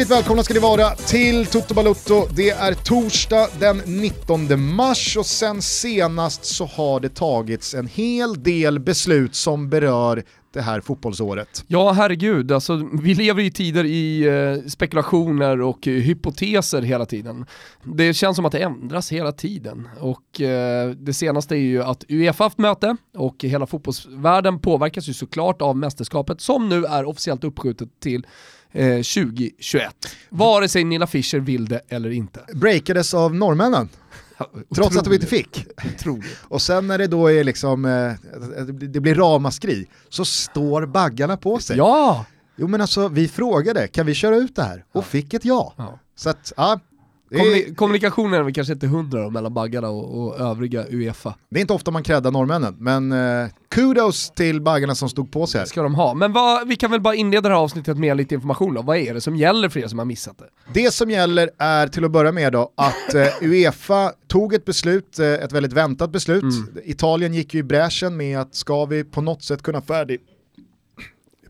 Hjärtligt välkomna ska ni vara till Toto Balutto. Det är torsdag den 19 mars och sen senast så har det tagits en hel del beslut som berör det här fotbollsåret. Ja, herregud. Alltså, vi lever i tider i eh, spekulationer och eh, hypoteser hela tiden. Det känns som att det ändras hela tiden. Och eh, det senaste är ju att Uefa haft möte och hela fotbollsvärlden påverkas ju såklart av mästerskapet som nu är officiellt uppskjutet till 2021. Eh, Vare sig Nilla Fischer vill det eller inte. Breakades av norrmännen. Trots att de inte fick. Otroligt. Och sen när det då är liksom, eh, det blir ramaskri, så står baggarna på sig. Ja! Jo men alltså vi frågade, kan vi köra ut det här? Och fick ett ja. ja. Så att, ja, Kommuni kommunikationen är väl kanske inte hundra då, mellan baggarna och, och, övriga Uefa. Det är inte ofta man creddar norrmännen, men eh, kudos till baggarna som stod på sig här. ska de ha. Men vad, vi kan väl bara inleda det här avsnittet med lite information då. Vad är det som gäller för er som har missat det? Det som gäller är till att börja med då att eh, Uefa tog ett beslut, eh, ett väldigt väntat beslut. Mm. Italien gick ju i bräschen med att ska vi på något sätt kunna färdig...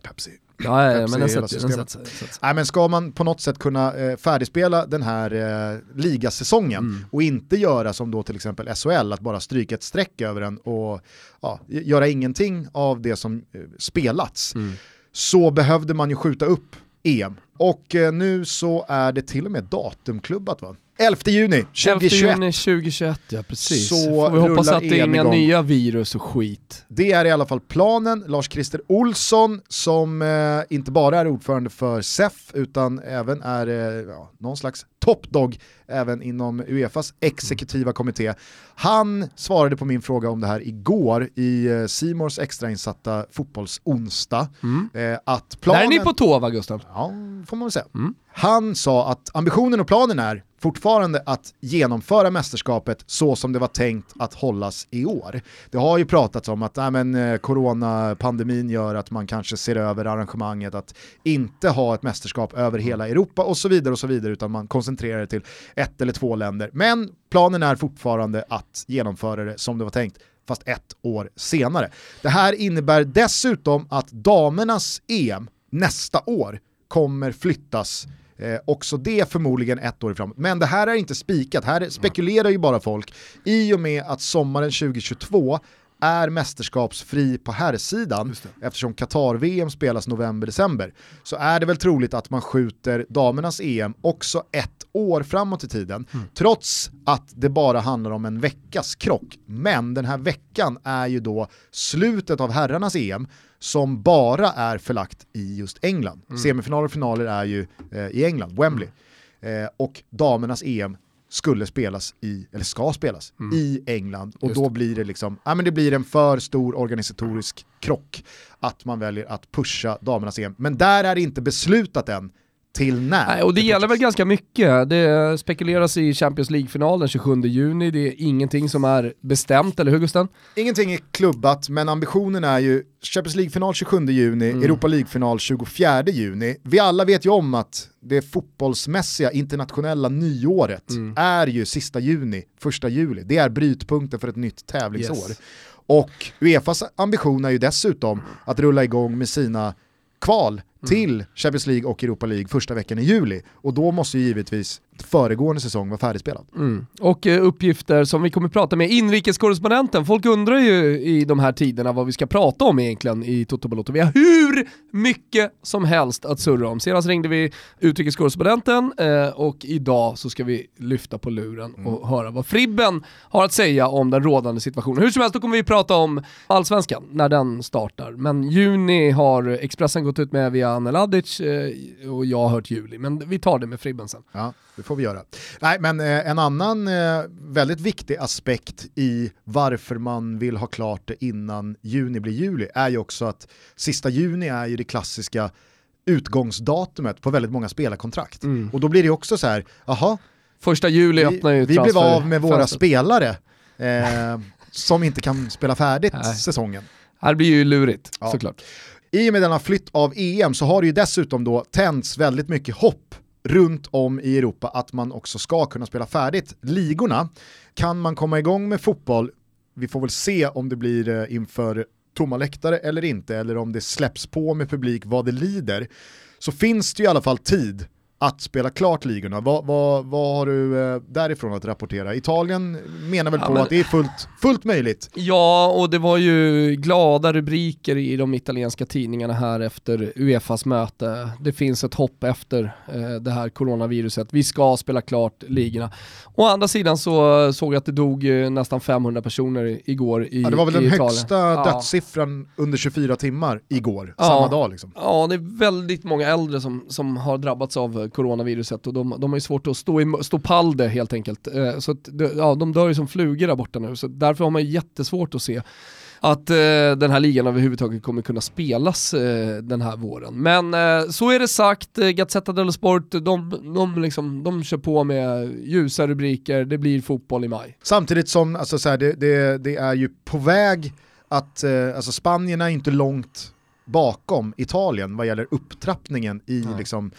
Pepsi. Ja, ja men den sätter, den sätter, Nej, men ska man på något sätt kunna eh, färdigspela den här eh, ligasäsongen mm. och inte göra som då till exempel SHL, att bara stryka ett streck över den och ja, göra ingenting av det som eh, spelats, mm. så behövde man ju skjuta upp EM. Och eh, nu så är det till och med datumklubbat va? 11 juni 2021. 11 juni 2021, ja precis. Så Får vi hoppas att det är inga igång. nya virus och skit. Det är i alla fall planen. Lars-Christer Olsson som eh, inte bara är ordförande för SEF utan även är eh, ja, någon slags topdog även inom Uefas exekutiva kommitté. Han svarade på min fråga om det här igår i eh, Simors extrainsatta fotbollsonsdag. Mm. Eh, att planen... Där är ni på tå va Gustav? Ja, får man väl säga. Mm. Han sa att ambitionen och planen är fortfarande att genomföra mästerskapet så som det var tänkt att hållas i år. Det har ju pratats om att nej, men, eh, coronapandemin gör att man kanske ser över arrangemanget, att inte ha ett mästerskap över hela Europa och så vidare och så vidare, utan man koncentrerar det till ett eller två länder. Men planen är fortfarande att genomföra det som det var tänkt fast ett år senare. Det här innebär dessutom att damernas EM nästa år kommer flyttas Eh, också det förmodligen ett år framåt. Men det här är inte spikat, här spekulerar ju bara folk. I och med att sommaren 2022 är mästerskapsfri på herrsidan eftersom Qatar-VM spelas november-december så är det väl troligt att man skjuter damernas EM också ett år framåt i tiden mm. trots att det bara handlar om en veckas krock. Men den här veckan är ju då slutet av herrarnas EM som bara är förlagt i just England. Mm. Semifinaler och finaler är ju eh, i England, Wembley. Mm. Eh, och damernas EM skulle spelas i, eller ska spelas, mm. i England. Och Just då blir det liksom, ja men det blir en för stor organisatorisk krock att man väljer att pusha damernas EM. Men där är det inte beslutat än till när? Nej, och det, det gäller väl ganska mycket. Det spekuleras i Champions League-finalen 27 juni, det är ingenting som är bestämt, eller hur Gusten? Ingenting är klubbat, men ambitionen är ju Champions League-final 27 juni, mm. Europa League-final 24 juni. Vi alla vet ju om att det fotbollsmässiga internationella nyåret mm. är ju sista juni, första juli. Det är brytpunkten för ett nytt tävlingsår. Yes. Och Uefas ambition är ju dessutom att rulla igång med sina kval till Champions League och Europa League första veckan i juli. Och då måste ju givetvis föregående säsong vara färdigspelad. Mm. Och eh, uppgifter som vi kommer prata med inrikeskorrespondenten. Folk undrar ju i de här tiderna vad vi ska prata om egentligen i Toto Balotto. Vi har hur mycket som helst att surra om. Senast ringde vi utrikeskorrespondenten eh, och idag så ska vi lyfta på luren mm. och höra vad Fribben har att säga om den rådande situationen. Hur som helst, då kommer vi prata om allsvenskan när den startar. Men juni har Expressen gått ut med via Anel Adic eh, och jag har hört juli. Men vi tar det med Fribben sen. Ja det får vi göra. Nej, men eh, en annan eh, väldigt viktig aspekt i varför man vill ha klart det innan juni blir juli är ju också att sista juni är ju det klassiska utgångsdatumet på väldigt många spelarkontrakt. Mm. Och då blir det också så här, jaha, Första juli vi, öppnar ju Vi blev av med våra fönster. spelare eh, som inte kan spela färdigt Nej. säsongen. Det blir ju lurigt ja. såklart. I och med denna flytt av EM så har det ju dessutom då tänts väldigt mycket hopp runt om i Europa att man också ska kunna spela färdigt ligorna. Kan man komma igång med fotboll, vi får väl se om det blir eh, inför tomma läktare eller inte, eller om det släpps på med publik vad det lider, så finns det ju i alla fall tid att spela klart ligorna. Vad, vad, vad har du eh, därifrån att rapportera? Italien menar väl Ja, på men- att det är fullt, fullt möjligt. Ja, och det var ju glada rubriker i de italienska tidningarna här efter Uefas möte. Det finns ett hopp efter eh, det här coronaviruset. Vi ska spela klart ligorna. Å andra sidan så såg jag att det dog eh, nästan 500 personer igår i Ja, det var väl den Italien. högsta Ja. dödssiffran under 24 timmar igår, Ja. samma dag liksom. Ja, det är väldigt många äldre som, som har drabbats av coronaviruset och de, de har ju svårt att stå, i, stå pall det helt enkelt. Eh, Så att, ja, de dör ju som flugor där borta nu, så därför har man jättesvårt att se att eh, den här ligan överhuvudtaget kommer kunna spelas eh, den här våren. Men eh, så är det sagt, eh, Gazzetta dello Sport, de, de, liksom, de kör på med ljusa rubriker, det blir fotboll i maj. Samtidigt som alltså, så här, det, det, det är ju på väg att, eh, alltså Spanien är inte långt bakom Italien vad gäller upptrappningen i Nej. liksom,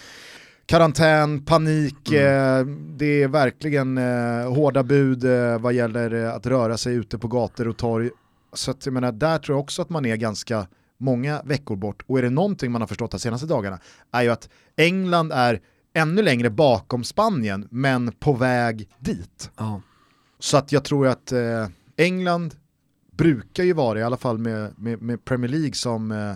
karantän, panik, eh, det är verkligen eh, hårda bud eh, vad gäller eh, att röra sig ute på gator och torg. Så att, jag menar, där tror jag också att man är ganska många veckor bort. Och är det någonting man har förstått de senaste dagarna är ju att England är ännu längre bakom Spanien men på väg dit. Ja. Så att jag tror att eh, England brukar ju vara, i alla fall med, med, med Premier League som eh,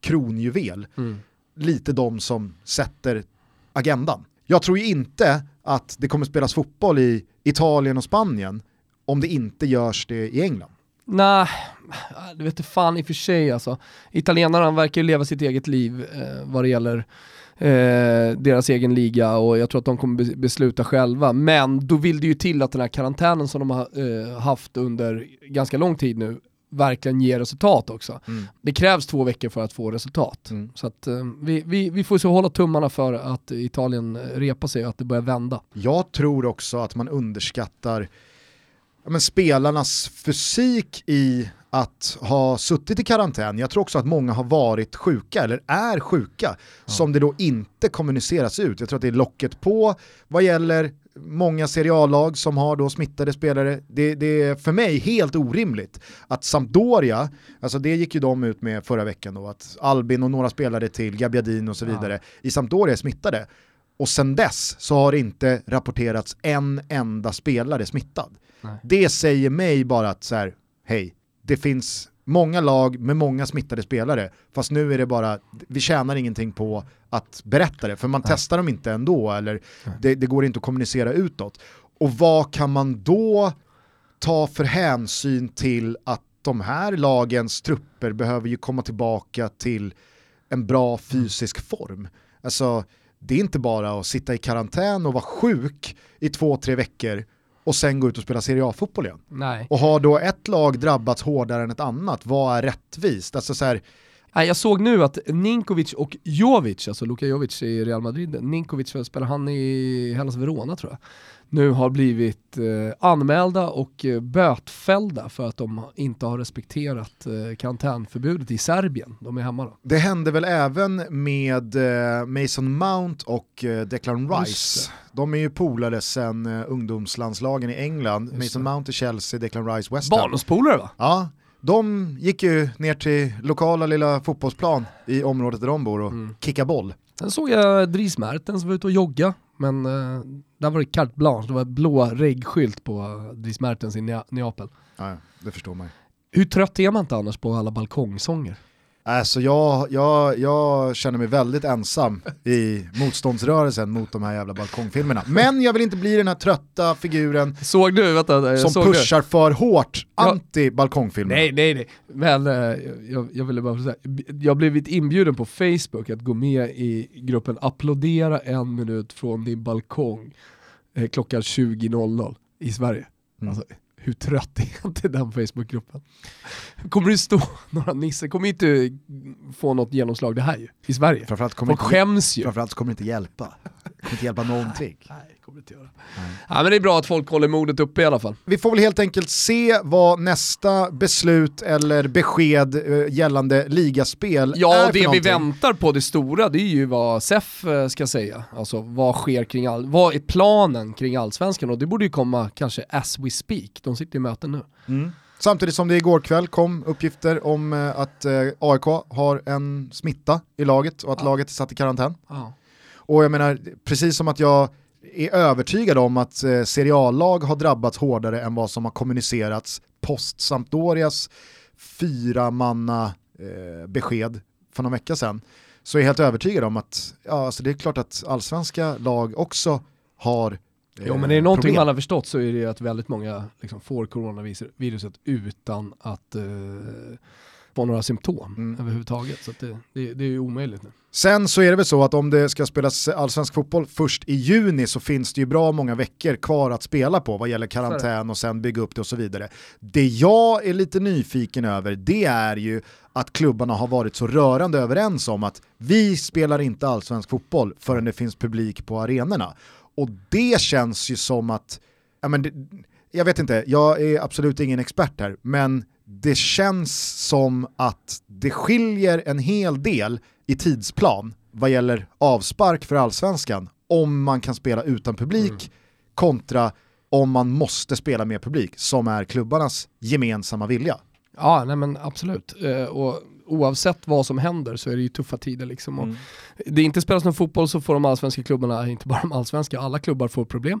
kronjuvel, Mm. lite de som sätter agendan. Jag tror ju inte att det kommer spelas fotboll i Italien och Spanien om det inte görs det i England. Nej, det vet du fan i och för sig alltså. Italienarna verkar ju leva sitt eget liv eh, vad det gäller eh, deras egen liga och jag tror att de kommer besluta själva. Men då vill det ju till att den här karantänen som de har eh, haft under ganska lång tid nu verkligen ger resultat också. Det krävs två veckor för att få resultat. Mm. Så att, eh, vi, vi, vi får så hålla tummarna för att Italien repar sig och att det börjar vända. Jag tror också att man underskattar ja, men spelarnas fysik i att ha suttit i karantän. Jag tror också att många har varit sjuka eller är sjuka som det då inte kommuniceras ut. Jag tror att det är locket på vad gäller många seriallag som har då smittade spelare. Det, det är för mig helt orimligt att Sampdoria, alltså det gick ju de ut med förra veckan då, att Albin och några spelare till, Gabbiadin och så vidare, i Sampdoria är smittade. Och sen dess så har det inte rapporterats en enda spelare smittad. Nej. Det säger mig bara att så här, hej, det finns många lag med många smittade spelare, fast nu är det bara, vi tjänar ingenting på att berätta det, för man testar dem inte ändå, eller det, det går inte att kommunicera utåt. Och vad kan man då ta för hänsyn till att de här lagens trupper behöver ju komma tillbaka till en bra fysisk form. Alltså, det är inte bara att sitta i karantän och vara sjuk i två, tre veckor och sen gå ut och spela Serie A-fotboll igen. Nej. Och har då ett lag drabbats hårdare än ett annat, vad är rättvist? Alltså så här, Nej, jag såg nu att Ninkovic och Jovic, alltså Luka Jovic i Real Madrid, Ninkovic spelar han i Hellas Verona tror jag, nu har blivit eh, anmälda och eh, bötfällda för att de inte har respekterat eh, karantänförbudet i Serbien. De är hemma då. det hände väl även med Mason Mount och Declan Rice. De är ju polare eh, ungdomslandslagen i England. Mason. Mount i Chelsea, Declan Rice West Ham. Barndomspolare va? Ja, de gick ju ner till lokala lilla fotbollsplan i området där de bor och Mm. kickade boll. Sen såg jag Dries Mertens var ute och jogga, men eh, där var det carte blanche, det var blå reggskylt på Dries Mertens i Nea- Neapel. Ja, ja, det förstår man ju. Hur trött är man inte annars på alla balkongsånger? Alltså jag, jag, jag känner mig väldigt ensam i motståndsrörelsen mot de här jävla balkongfilmerna. Men jag vill inte bli den här trötta figuren Såg du, vänta, som såg du? pushar för hårt anti-balkongfilmer. Nej, nej, nej. Men eh, jag, jag ville bara säga, jag har blivit inbjuden på Facebook att gå med i gruppen Applådera en minut från din balkong eh, klockan 20.00 i Sverige. Mm. Alltså, hur trött är inte den Facebookgruppen? Kommer det stå några nissar? kommer inte få något genomslag det här ju, i Sverige. Framförallt kommer, Folk inte, skäms ju. framförallt kommer det inte hjälpa. Det kommer inte hjälpa någonting. Nej, kommer det inte göra. Ja, men det är bra att folk håller modet uppe i alla fall. Vi får väl helt enkelt se vad nästa beslut eller besked eh, gällande ligaspel är Ja, för det vi någonting. väntar på, det stora, det är ju vad SEF eh, ska säga. Alltså vad sker kring all, vad är planen kring allsvenskan? Och det borde ju komma kanske as we speak, de sitter i möten nu. Mm. Samtidigt som det igår kväll kom uppgifter om eh, att AIK har en smitta i laget och att Ja. laget är satt i karantän. Ja. Och jag menar, precis som att jag är övertygad om att eh, seriallag har drabbats hårdare än vad som har kommunicerats post Sampdorias fyra manna eh, besked för någon vecka sedan så är jag helt övertygad om att ja, alltså det är klart att allsvenska lag också har eh, Jo men är det någonting problem. man har förstått så är det att väldigt många liksom, får coronaviruset utan att eh, få några symptom mm. överhuvudtaget. Så det, det, det är ju omöjligt nu. Sen så är det väl så att om det ska spelas allsvensk fotboll först i juni så finns det ju bra många veckor kvar att spela på vad gäller karantän och sen bygga upp det och så vidare. Det jag är lite nyfiken över det är ju att klubbarna har varit så rörande överens om att vi spelar inte allsvensk fotboll förrän det finns publik på arenorna. Och det känns ju som att, ja men det, jag vet inte, jag är absolut ingen expert här, men det känns som att det skiljer en hel del i tidsplan vad gäller avspark för allsvenskan om man kan spela utan publik mm. kontra om man måste spela med publik som är klubbarnas gemensamma vilja. Ja, nej men absolut. Eh, och oavsett vad som händer så är det ju tuffa tider liksom. Mm. det inte spelas någon fotboll så får de allsvenska klubbarna, inte bara de allsvenska, alla klubbar får problem.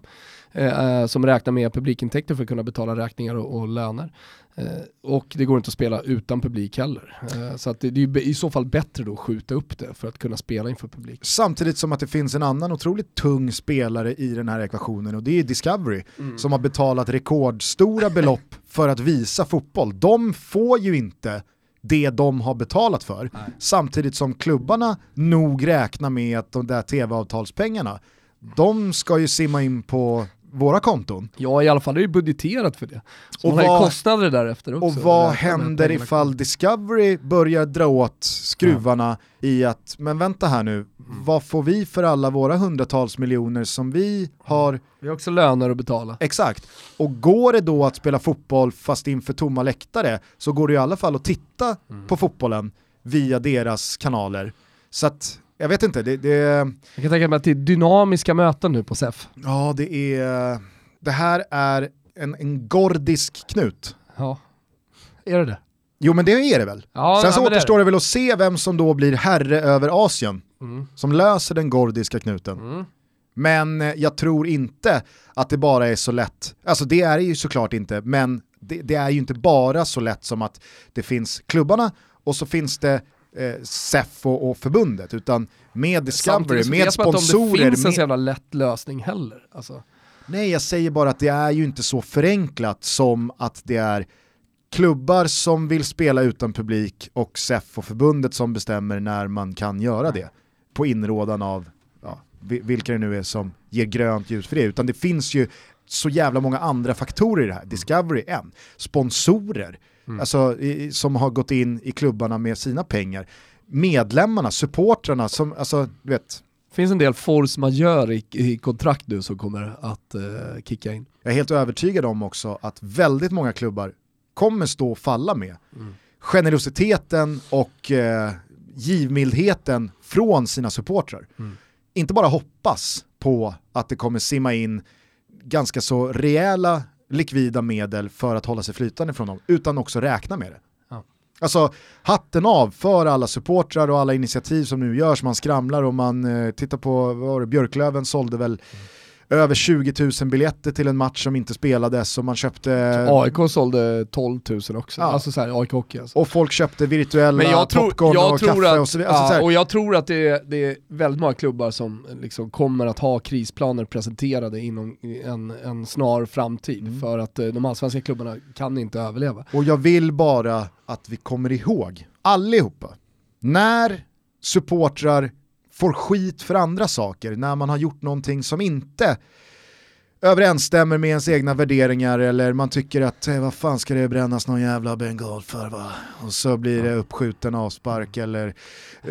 Eh, eh, som räknar med publikintäkter för att kunna betala räkningar och, och löner. Eh, och det går inte att spela utan publik heller. Eh, så att det, det, är i så fall bättre då att skjuta upp det för att kunna spela inför publik. Samtidigt som att det finns en annan otroligt tung spelare i den här ekvationen och det är Discovery mm. som har betalat rekordstora belopp för att visa fotboll. De får ju inte det de har betalat för. Nej. Samtidigt som klubbarna nog räknar med att de där tv-avtalspengarna, de ska ju simma in på våra konton. Ja i alla fall är det budgeterat för det. Så och man vad, har ju kostnader därefter också. Och vad händer ifall Discovery börjar dra åt skruvarna ja. i att, men vänta här nu, mm. vad får vi för alla våra hundratals miljoner som vi har? Vi har också löner att betala. Exakt, och går det då att spela fotboll fast inför tomma läktare så går det i alla fall att titta mm. på fotbollen via deras kanaler. Så att jag vet inte, det, det... Jag kan tänka mig att det är dynamiska möten nu på SEF. Ja, det är... Det här är en, en gordisk knut. Ja, är det det? Jo men det är det väl. Ja, Sen så ja, återstår det, det, väl att se vem som då blir herre över Asien. Mm. Som löser den gordiska knuten. Mm. Men eh, jag tror inte att det bara är så lätt, alltså det är det ju såklart inte, men det, det, är ju inte bara så lätt som att det finns klubbarna och så finns det eh, SEF och, och, förbundet, utan med Discovery, med sponsorer. Det finns en så jävla lätt lösning heller. Alltså. Nej, jag säger bara att det är ju inte så förenklat som att det är klubbar som vill spela utan publik och SEF och förbundet som bestämmer när man kan göra det. På inrådan av ja, vilka det nu är som ger grönt ljus för det. Utan det finns ju så jävla många andra faktorer i det här. Discovery en, sponsorer, mm. alltså, i, som har gått in i klubbarna med sina pengar. Medlemmarna, supportrarna som, alltså du vet. Det finns en del force majeure i, i kontrakt nu som kommer att uh, kicka in. Jag är helt övertygad om också att väldigt många klubbar kommer stå och falla med mm. generositeten och uh, givmildheten från sina supportrar. Mm. Inte bara hoppas på att det kommer simma in ganska så rejäla likvida medel för att hålla sig flytande från dem, utan också räkna med det. Ja. Alltså hatten av för alla supportrar och alla initiativ som nu görs, man skramlar och man eh, tittar på, vad var det, Björklöven sålde väl mm över 20 000 biljetter till en match som inte spelades och man köpte... AIK sålde 12 000 också, ja. alltså såhär AIK Hockey alltså. Och folk köpte virtuella tror, popcorn jag och tror kaffe att, och så vidare. Alltså, ja, och jag tror att det är, det är väldigt många klubbar som liksom kommer att ha krisplaner presenterade inom en, en snar framtid mm. för att eh, de allsvenska klubbarna kan inte överleva. Och jag vill bara att vi kommer ihåg, allihopa, när supportrar får skit för andra saker, när man har gjort någonting som inte överensstämmer med ens egna värderingar eller man tycker att eh, vad fan ska det brännas någon jävla bengal för va? Och så blir det uppskjuten avspark eller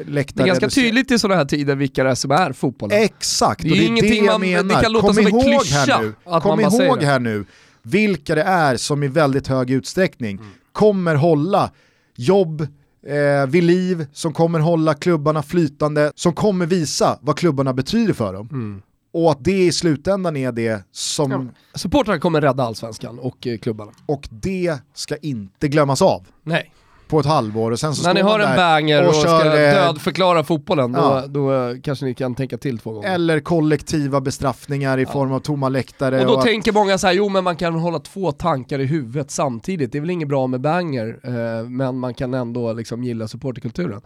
läktare. Det är ganska tydligt i sådana här tider vilka det är som är fotbollen. Exakt, det är, och det är det jag man, menar. Det kan låta Kom som ihåg en här nu, Kom ihåg här nu vilka det är som i väldigt hög utsträckning mm. kommer hålla jobb, eh, vid liv, som kommer hålla klubbarna flytande, som kommer visa vad klubbarna betyder för dem. Mm. Och att det i slutändan är det som... Ja, supportrarna kommer rädda allsvenskan och eh, klubbarna. Och det ska inte glömmas av. Nej. På ett halvår och sen så När ni man en banger och, ska kör, eh, dödförklara fotbollen, ja. då, då eh, kanske ni kan tänka till två gånger. Eller kollektiva bestraffningar i form av tomma läktare. Och då att- tänker många så här, jo men man kan hålla två tankar i huvudet samtidigt, det är väl inget bra med banger, eh, men man kan ändå liksom gilla supporterkulturen.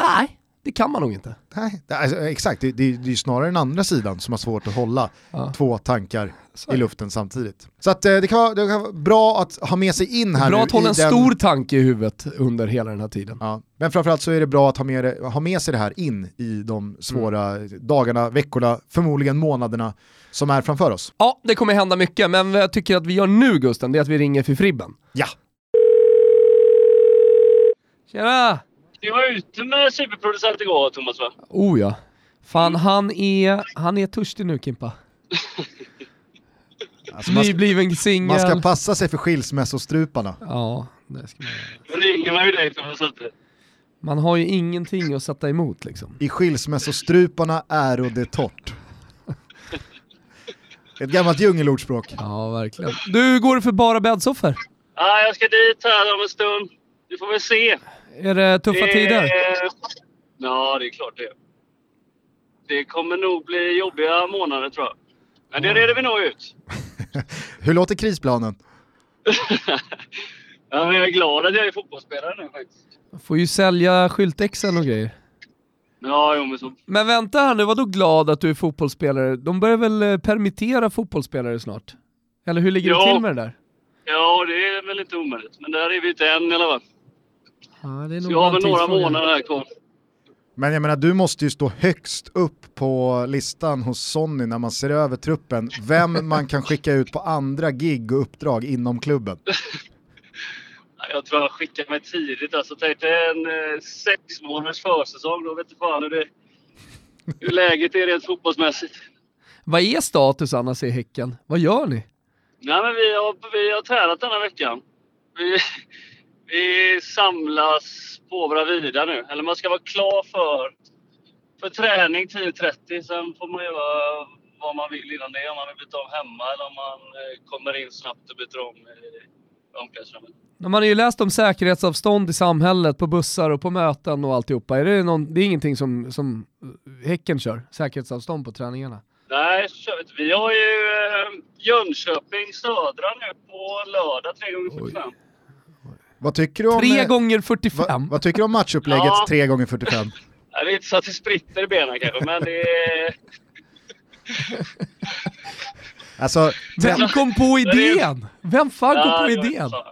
Nej, det kan man nog inte. Nej, alltså, exakt, det, det, det är snarare den andra sidan som har svårt att hålla Ja. två tankar i luften samtidigt. Så att, eh, det, kan vara, det kan vara bra att ha med sig in här Bra nu att hålla en den- stor tanke i huvudet under hela den här tiden. Ja. Men framförallt så är det bra att ha med, det, ha med sig det här in i de svåra Mm. dagarna, veckorna, förmodligen månaderna som är framför oss. Ja, det kommer hända mycket, men vad jag tycker att vi gör nu Gusten, det är att vi ringer för Fribben. Ja, Tjena! Du var ute med superproducent igår Thomas va? Oh ja. Fan, han är, han är törstig nu Kimpa. alltså man, ska, Nybliven singel. man ska passa sig för skilsmässostruparna. Ja, det ska man göra. Ringer man ju dig Thomas inte. Man har ju ingenting att sätta emot liksom. I skilsmässostruparna är det torrt. Ett gammalt djungelordspråk. Ja, verkligen. Du, går det för bara bäddsoffor? Ja, jag ska dit här om en stund. Vi får väl se. Är det tuffa Det- tider? Ja, det är klart det. Det kommer nog bli jobbiga månader tror jag. Men det reder vi nog ut. Hur låter krisplanen? Ja, men jag är glad att jag är fotbollsspelare nu faktiskt. Får ju sälja skyltexen och grejer. Ja, jo men så. Men vänta här nu, var då glad att du är fotbollsspelare? De börjar väl eh, permittera fotbollsspelare snart? Eller hur ligger det Ja. till med det där? Ja, det är väl inte omöjligt. Men där är vi inte än i alla fall. Ja, det är Så jag har väl några månader här kvar. Men jag menar, du måste ju stå högst upp på listan hos Sonny när man ser över truppen. Vem man kan skicka ut på andra gig och uppdrag inom klubben. Ja, Jag tror jag skickar mig tidigt. Alltså, tänk dig en eh, sex månaders försäsong. Då vet du fan hur, det, hur läget är rent fotbollsmässigt. Vad är status annars i Häcken? Vad gör ni? Nej, men vi, har, vi har tränat denna veckan. Vi, vi samlas på Bravida nu. Eller man ska vara klar för, för träning 10.30. Sen får man göra vad man vill innan det. Om man vill byta om hemma eller om man eh, kommer in snabbt och byter om i omklädningsrummet. Man har ju läst om säkerhetsavstånd i samhället, på bussar och på möten och alltihopa. Är det, någon, det är ingenting som, som eh, Häcken kör? Säkerhetsavstånd på träningarna? Nej, så kör vi inte. Vi har ju eh, Jönköping Södra nu på lördag 3 gånger 45 Vad tycker du om, Tre eh, gånger 45? va, vad tycker du om matchupplägget Ja. 3 gånger 45 Ja, Det är inte så att det spritter i benen kanske, men det är... Alltså, Vem kom på idén? Vem fan kom Ja, på idén? inte så.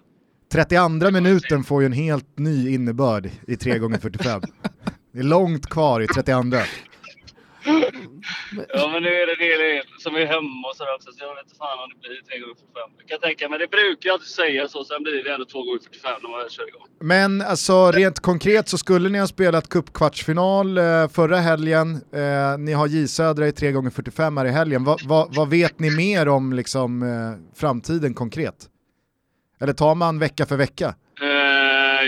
32 minuten får ju en helt ny innebörd i 3 gånger 45 Det är långt kvar i 32 Ja, men nu är det det som är hemma och sådär också, så jag vet inte fan om det blir 3 gånger 45 Jag kan tänka mig, det brukar jag alltid säga så, sen blir det ändå 2 gånger 45 när man kör igång. Men alltså rent konkret så skulle ni ha spelat cupkvartsfinal eh, förra helgen, eh, ni har J Södra i 3 gånger 45 här i helgen. Va, va, vad vet ni mer om liksom, eh, framtiden konkret? Eller tar man vecka för vecka?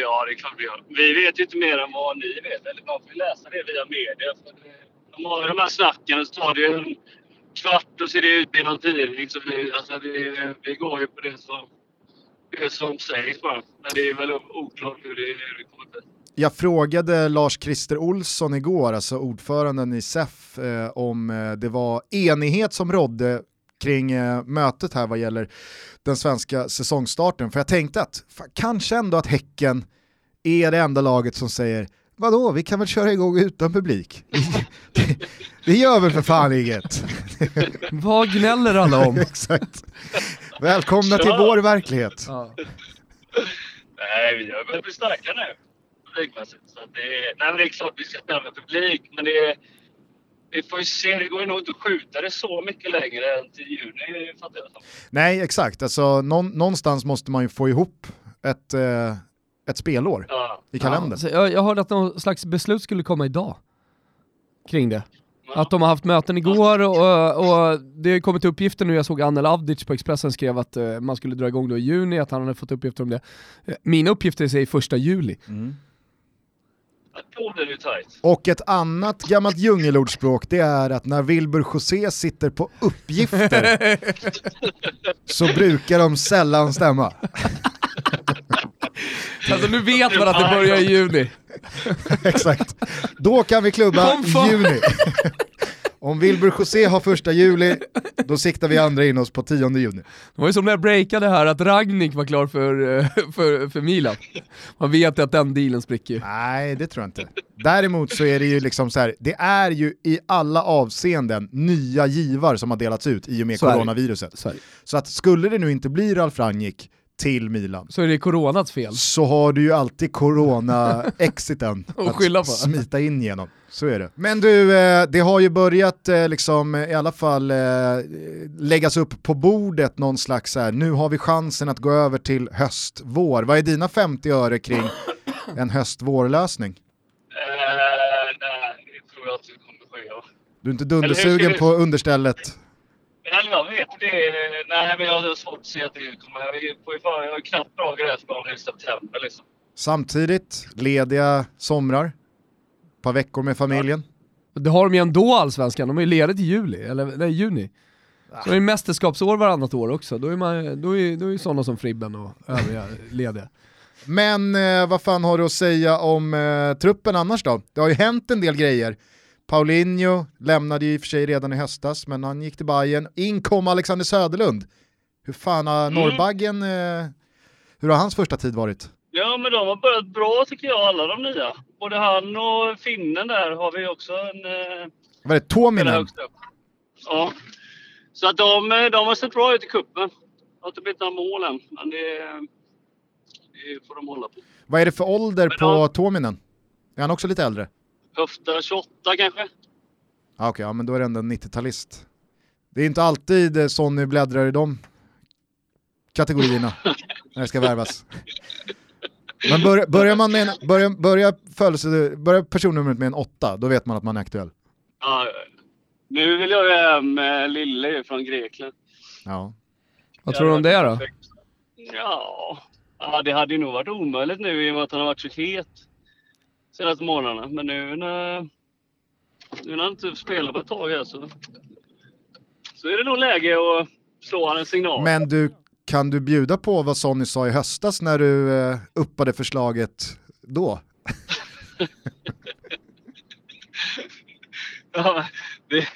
Ja, det är klart vi gör. Vi vet ju inte mer än vad ni vet, eller man får läsa det via media. För det- De har ju de här snacken, så tar det en kvart och ser det ut i någon tidning. Så vi, alltså, vi, vi går ju på det som, det som sägs bara. Men det är väl oklart hur det, hur det kommer bli. Jag frågade Lars-Christer Olsson igår, alltså ordföranden i SEF, eh, om eh, det var enighet som rådde kring eh, mötet här vad gäller den svenska säsongstarten. För jag tänkte att fan, kanske ändå att Häcken är det enda laget som säger vadå, vi kan väl köra igång utan publik. det, det gör väl för fan inget. Vad gnäller alla om? Exakt. Välkomna till vår verklighet. Ja. Nej, vi har börjat bli starka nu. Publikmässigt. Så att det, är- nej, det är klart vi ska spela med publik, men det är, vi får ju se. Det går ju nog inte att skjuta det så mycket längre än till juni, fattar jag. Nej, exakt. Alltså, någon, någonstans måste man ju få ihop ett, eh, ett spelår Ja. i kalendern. Ja, jag, jag hörde att någon slags beslut skulle komma idag. Kring det. Att de har haft möten igår och, och det har kommit uppgifter nu, jag såg Anel Avdic på Expressen skrev att eh, man skulle dra igång då i juni, att han hade fått uppgifter om det. Eh, Mina uppgifter säger första juli. Tajt. Och ett annat gammalt djungelordspråk det är att när Wilbur José sitter på uppgifter så brukar de sällan stämma. Alltså nu vet man att det börjar i juni. Exakt. Då kan vi klubba juni. Om Wilbur José har första juli, då siktar vi andra in oss på 10 juni. Det var ju som när jag breakade här att Ragnik var klar för, eh, för, för Milan. Man vet ju att den dealen spricker ju. Nej, det tror jag inte. Däremot så är det ju liksom så här, det är ju i alla avseenden nya givar som har delats ut i och med Så coronaviruset. Så. Så att skulle det nu inte bli Ralf Rangnick till Milan, så är det coronats fel. så har du ju alltid corona-exiten Och skylla på. att smita in genom. Så är det. Men du, eh, det har ju börjat eh, liksom i alla fall eh, läggas upp på bordet någon slags här, nu har vi chansen att gå över till höst-vår. Vad är dina 50 öre kring en höst-vår-lösning? Eh, nej, det tror jag inte kommer ske. Du är inte Eller hur dundersugen på understället? Eller jag vet det. Nej, men jag har svårt att se att det kommer. Vi får ju fan, jag har ju knappt bra gräsplan i september liksom. Samtidigt, lediga somrar, ett par veckor med familjen. Det har de ju ändå allsvenskan, de är ju ledigt i juli, eller nej, juni. Så det är mästerskapsår varannat år också, då är, man, då är, då är ju sådana som Fribben och övriga lediga. Men eh, vad fan har du att säga om eh, truppen annars då? Det har ju hänt en del grejer. Paulinho lämnade ju i och för sig redan i höstas, men han gick till Bayern. In kom Alexander Söderlund. Hur fan har Mm. Norrbaggen, eh, hur har hans första tid varit? Ja, men de har börjat bra tycker jag, alla de nya. Både han och finnen där har vi också en... Eh, Var det Tuominen? Ja. Så att de, eh, de har sett bra ut i kuppen. Det har inte blivit några mål än, men det, det får de hålla på. Vad är det för ålder Men på Tuominen? Är han också lite äldre? Höfta 28 kanske? Ah, Okej, ja, men då är det ändå en 90-talist. Det är inte alltid eh, Sonny bläddrar i de kategorierna när det ska värvas. Men bör, börjar, man med en, börjar, börjar, födelse, börjar personnumret med en åtta, då vet man att man är aktuell. Ja, nu vill jag hem eh, Lille från Grekland. Ja. Vad tror du om det då? Ja, ja, det hade ju nog varit omöjligt nu i och med att han har varit så het senaste månaderna. Men nu när, nu när han inte spelar på ett tag här så, så är det nog läge att slå han en signal. Men du, kan du bjuda på vad Sonny sa i höstas när du eh, uppade förslaget då? Ja, det,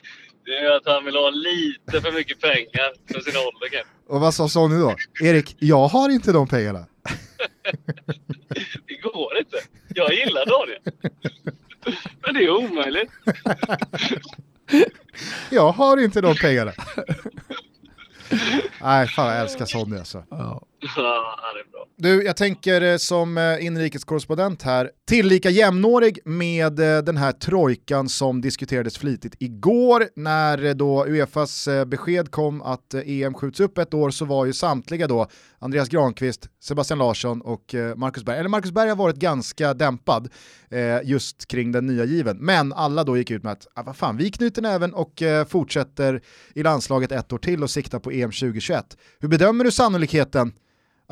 det är att han vill ha lite för mycket pengar för sin ålder. Och vad sa Sonny då? Erik, jag har inte de pengarna. Jag gillar Daniel. Men det är omöjligt. Jag har inte de pengarna. Nej, fan jag älskar Sonny alltså. Ja. Ja, är bra. Du, jag tänker eh, som eh, inrikeskorrespondent här, tillika jämnårig med eh, den här trojkan som diskuterades flitigt igår när då Uefas besked kom att EM skjuts upp ett år så var ju samtliga då Andreas Granqvist, Sebastian Larsson och Marcus Berg, eller Marcus Berg har varit ganska dämpad just kring den nya given, men alla då gick ut med att ah, vad fan, vi knyter näven och fortsätter i landslaget ett år till och siktar på EM 2021. Hur bedömer du sannolikheten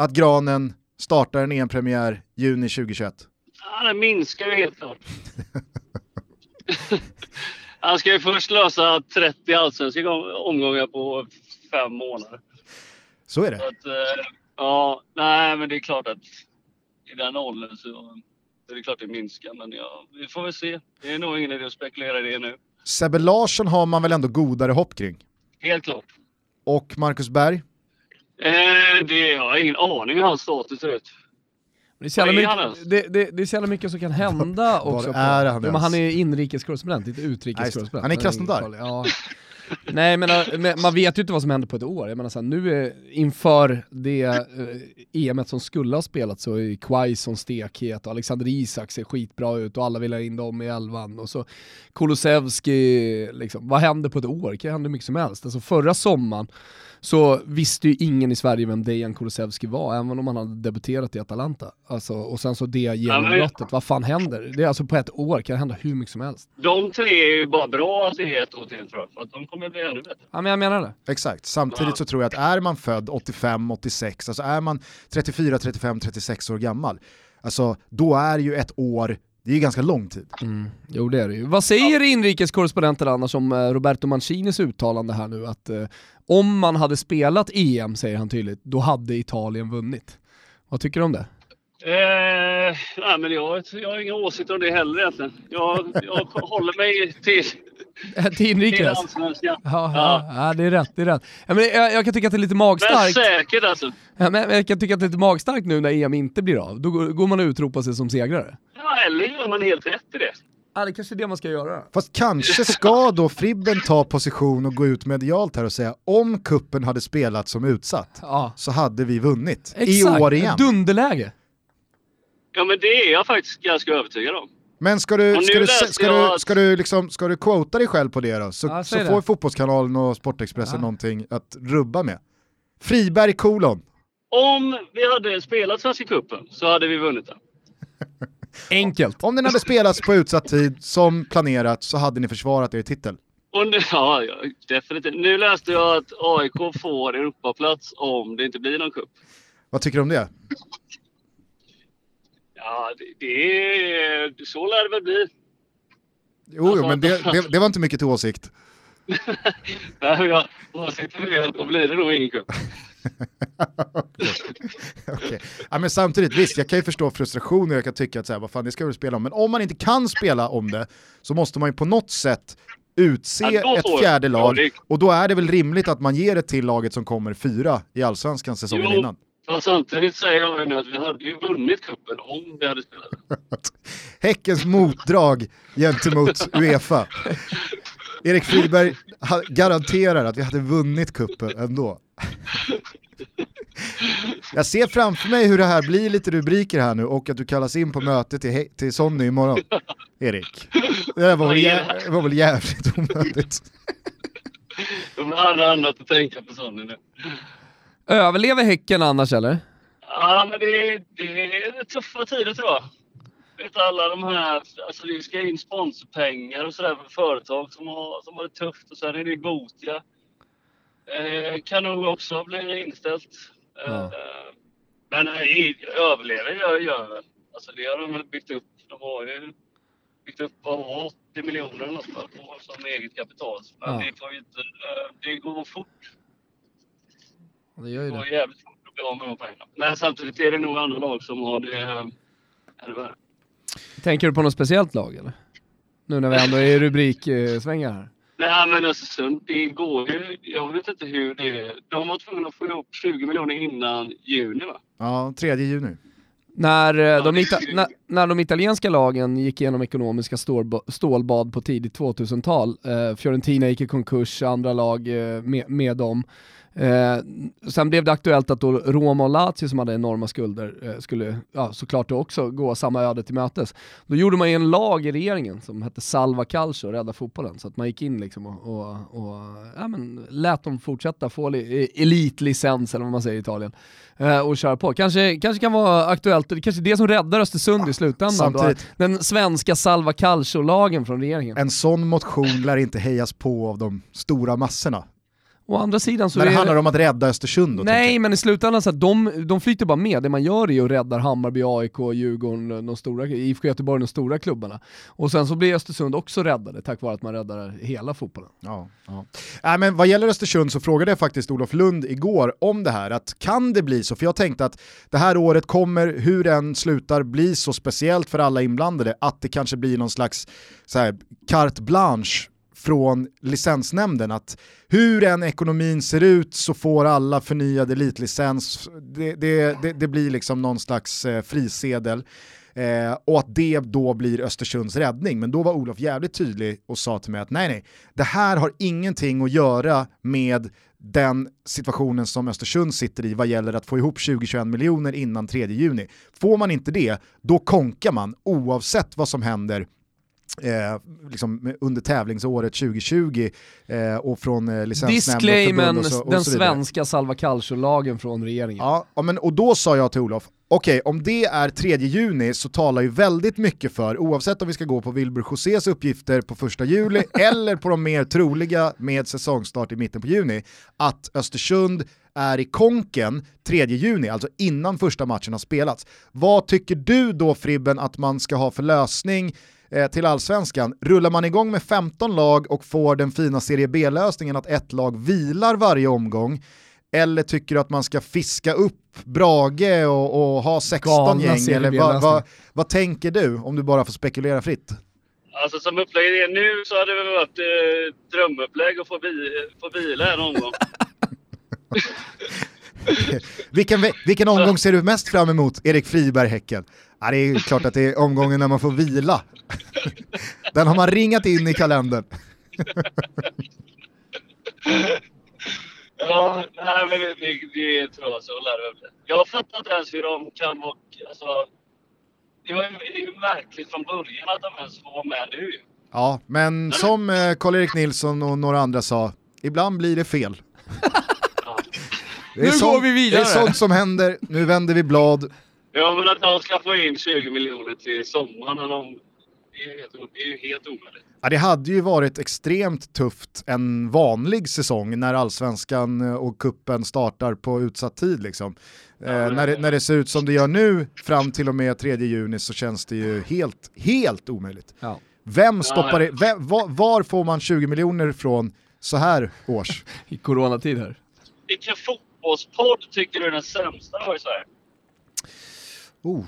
att Granen startar en EM-premiär juni 2021. Ja, den minskar ju helt klart. Han ska ju först lösa 30 allsvenska omgångar på fem månader. Så är Så det. att, eh, ja, nej, men det är klart att i den åldern så är det klart det minskar. Men ja, vi får väl se. Det är nog ingen idé att spekulera i det nu. Sebbe Larsson har man väl ändå godare hopp kring. Helt klart. Och Marcus Berg. Eh, det, jag har ingen aning hur hans status ser ut. Det är, så jävla han mycket, det, det, det är så jävla mycket som kan hända Var också. på- är han Ja, men ens? han är inrikeskorrespondent, inte utrikeskorrespondent. Han är i Krasnodar. Ja. Nej äh, men, man vet ju inte vad som händer på ett år. Jag menar så här, nu är, inför det eh, EMet som skulle ha spelats så är Quaison stekhet och Alexander Isak ser skitbra ut och alla vill ha in dem i elvan. Och så Kulusevski, liksom, vad händer på ett år? Det kan hända hur mycket som helst. Alltså förra sommaren så visste ju ingen i Sverige vem Dejan Kulusevski var, även om han hade debuterat i Atalanta. Alltså, och sen så det genombrottet, vad fan händer? Det är alltså på ett år kan det hända hur mycket som helst. De tre är ju bara bra att det är ett år till tror jag. Kommer bli bättre. Ja men jag menar det. Exakt, samtidigt så tror jag att är man född 85, 86, alltså är man 34, 35, 36 år gammal, alltså då är ju ett år, det är ju ganska lång tid. Jo det är det ju. Vad säger inrikeskorrespondenten annars om eh, Roberto Mancinis uttalande här nu att eh, om man hade spelat EM, säger han tydligt, då hade Italien vunnit. Vad tycker du om det? Eh, nej, men jag, jag har inga åsikter om det heller egentligen. Jag, jag håller mig till, Till till inrikes? allsvenskan. Ja, ja. ja, det är rätt. Det är rätt. Ja, men jag, jag kan tycka att det är lite Men magstarkt. säkert alltså. Ja, men jag kan tycka att det är lite magstarkt nu när EM inte blir av. Då går, går man och utropar sig som segrare. Ja, eller gör man helt rätt i det. Ja, det kanske är det man ska göra. Fast kanske ska då Fribben ta position och gå ut medialt här och säga om kuppen hade spelat som utsatt Ja. så hade vi vunnit. Exakt, I år igen. dunderläge. Ja, men det är jag faktiskt ganska övertygad om. Men ska du, Och nu ska du, ska du, ska du, liksom, ska du quota dig själv på det då? Så, Ja, så säg får det. Fotbollskanalen och Sportexpressen Ja. någonting att rubba med. Friberg kolon. Om vi hade spelat Svenska cupen så hade vi vunnit den. Enkelt. Om den hade spelats på utsatt tid som planerat så hade ni försvarat er titel. Och nu, ja, ja, definitivt. Nu läste jag att AIK får Europaplats om det inte blir någon cup. Vad tycker du om det? Ja, det, det är... Så lär det väl bli. Jo, Alltså- men det, det, det var inte mycket till åsikt. Nej, jag åsikten är att då blir det nog ingen cup. Okej. ja, men samtidigt, visst jag kan ju förstå frustrationen, jag kan tycka att så här, vad fan, det ska vi spela om, men om man inte kan spela om det så måste man ju på något sätt utse Ja, ett fjärde ja, lag det- och då är det väl rimligt att man ger det till laget som kommer fyra i allsvenskan säsongen Jo. innan. Fast samtidigt säger jag nu att vi hade ju vunnit cupen om vi hade spelat. Häckens motdrag gentemot Uefa. Erik Friberg garanterar att vi hade vunnit kuppen ändå. Jag ser framför mig hur det här blir lite rubriker här nu och att du kallas in på möte till, till Sonny imorgon. Erik. Det där var väl, jä- var väl jävligt onödigt. De hade annat att tänka på sådana nu. Överlever Häcken annars eller? Ja, men det, är- det är tuffa tider tror jag. Vet alla de här, alltså det ska in sponsorpengar och sådär för företag som har, som har det tufft och sen är det Gotia. Eh, kan nog också bli inställt. Eh, Ja. Men nej, överlever gör gör väl. Alltså det har de väl byggt upp. De har ju byggt upp vad var det, 80 miljoner eller något på som eget kapital. Men Ja. det får ju inte, eh, det går fort. Det gör ju Det var det. jävligt svårt att bli av med de pengarna. Men samtidigt är det nog andra lag som har det eh, ännu värre. Tänker du på något speciellt lag eller? Nu när vi ändå är i rubriksvängar här. Nej men Östersund, det går ju. Jag vet inte hur det är. De var tvungna att få ihop 20 miljoner innan juni va? Ja, 3 juni. När, eh, de ita- ju- när, när de italienska lagen gick igenom ekonomiska stålba- stålbad på tidigt 2000-tal, eh, Fiorentina gick i konkurs, andra lag eh, med, med dem. Eh, sen blev det aktuellt att då Roma och Lazio som hade enorma skulder eh, skulle ja, såklart också gå samma öde till mötes. Då gjorde man ju en lag i regeringen som hette Salva Calcio, Rädda fotbollen, så att man gick in liksom och, och, och ja, men, lät dem fortsätta få li- elitlicens eller vad man säger i Italien eh, och köra på. Kanske, kanske kan vara aktuellt, det kanske är det som räddar Östersund i slutändan. Då, den svenska Salva Calcio-lagen från regeringen. En sån motion lär inte hejas på av de stora massorna. Å andra sidan så När det är handlar om att rädda Östersund då, Nej men i slutändan så att de, de flyter bara med, det man gör är att rädda Hammarby, AIK, Djurgården, de stora, IFK Göteborg, de stora klubbarna. Och sen så blir Östersund också räddade tack vare att man räddar hela fotbollen. Ja, ja. Nej, men vad gäller Östersund så frågade jag faktiskt Olof Lund igår om det här, att kan det bli så? För jag tänkte att det här året kommer, hur den slutar, bli så speciellt för alla inblandade att det kanske blir någon slags så här, carte blanche från licensnämnden att hur än ekonomin ser ut så får alla förnyad elitlicens, det, det, det, det blir liksom någon slags eh, frisedel. Eh, och att det då blir Östersunds räddning. Men då var Olof jävligt tydlig och sa till mig att nej nej, det här har ingenting att göra med den situationen som Östersund sitter i vad gäller att få ihop 20-21 miljoner innan 3 juni. Får man inte det, då konkar man oavsett vad som händer Eh, liksom under tävlingsåret 2020 eh, och från eh, licensnämnd och och så, och den så svenska Salva Calcio-lagen från regeringen. Ja, men, och då sa jag till Olof, okej om det är 3 juni så talar ju väldigt mycket för, oavsett om vi ska gå på Wilbur Josés uppgifter på första juli eller på de mer troliga med säsongstart i mitten på juni, att Östersund är i konken 3 juni, alltså innan första matchen har spelats. Vad tycker du då Fribben att man ska ha för lösning till allsvenskan? Rullar man igång med 15 lag och får den fina serie B-lösningen att ett lag vilar varje omgång, Eller tycker du att man ska fiska upp Brage och, och ha 16 Galna gäng? Eller vad, vad, vad tänker du om du bara får spekulera fritt? Alltså som upplägget är nu så hade det väl varit eh, drömupplägg att få, bi få bila här någon gång. Vilken, vilken omgång ser du mest fram emot, Erik Friberg-Häcken? Ja, det är klart att det är omgången när man får vila. Den har man ringat in i kalendern. Ja, nej men det, det, det tror jag så lär det väl bli. Jag fattar inte ens hur de kan vara... Alltså, det, var, ju- det är ju märkligt från början att de ens får vara med nu. Ja, men som eh, Karl-Erik Nilsson och några andra sa, ibland blir det fel. Ja. Det Nu sånt, går vi vidare. Det är sånt som händer, nu vänder vi blad. Ja, men att de ska få in 20 miljoner till sommaren, de, det, är helt, det är ju helt omöjligt. Ja, det hade ju varit extremt tufft en vanlig säsong när allsvenskan eh, och kuppen startar på utsatt tid. Liksom. Eh, när, det, när det ser ut som det gör nu fram till och med 3 juni så känns det ju helt, helt omöjligt. Ja. Vem stoppar det? Vem, var, var får man 20 miljoner från så här års? I coronatid här. Vilken fotbollspodd tycker du är den sämsta i Sverige? Oh.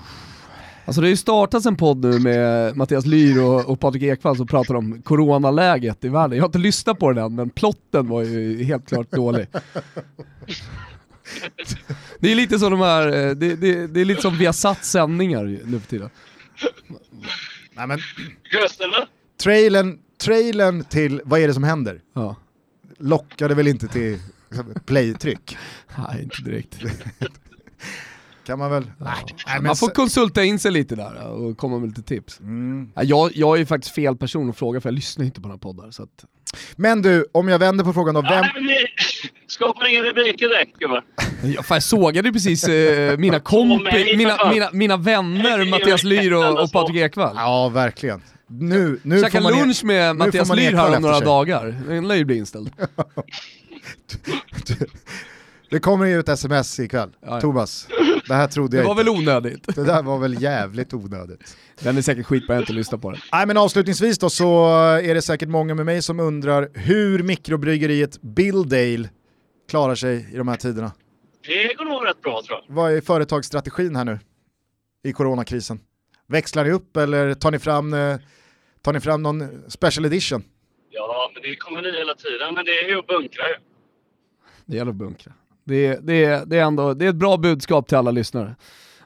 Alltså det har ju startats en podd nu med Mattias Lyr och, och Patrik Ekwall som pratar om coronaläget i världen. Jag har inte lyssnat på den än, men plotten var ju helt klart dålig. Det är lite som de här, eh, det, det, det är lite som vi har satt sändningar nu för tiden. Nej, men, trailern, trailern till Vad är det som händer? Ja. Lockade väl inte till playtryck? Nej, inte direkt. Kan man väl? Nej, Man får konsulta in sig lite där och komma med lite tips. Mm. Ja, Jag, jag är ju faktiskt fel person att fråga för jag lyssnar inte på några poddar. Så att... Men du, om jag vänder på frågan då, vem, skapar inga rubriker direkt gubbar. Jag, fan, jag sågade ju precis eh, mina kompi, mina, mina, mina vänner Mattias Lyr och, och Patrik Ekwall. Ja, verkligen. Nu, nu Käka får man lunch med Mattias Lyr här om några dagar. Den lär ju bli inställd. Det kommer ju ett sms ikväll. Ja, ja. Thomas, det här trodde Det jag var inte. väl onödigt. Det där var väl jävligt onödigt. Den är säkert skitbra, jag inte lyssnat på den. Nej men avslutningsvis då så är det säkert många med mig som undrar hur mikrobryggeriet Billdale klarar sig i de här tiderna. Det går nog rätt bra tror jag. Vad är företagsstrategin här nu i coronakrisen? Växlar ni upp eller tar ni fram, eh, tar ni fram någon special edition? Ja, men det kommer ni hela tiden. Men det är ju att bunkra ju. Det gäller att bunkra. Det är, det, är, det, är ändå, det är ett bra budskap till alla lyssnare.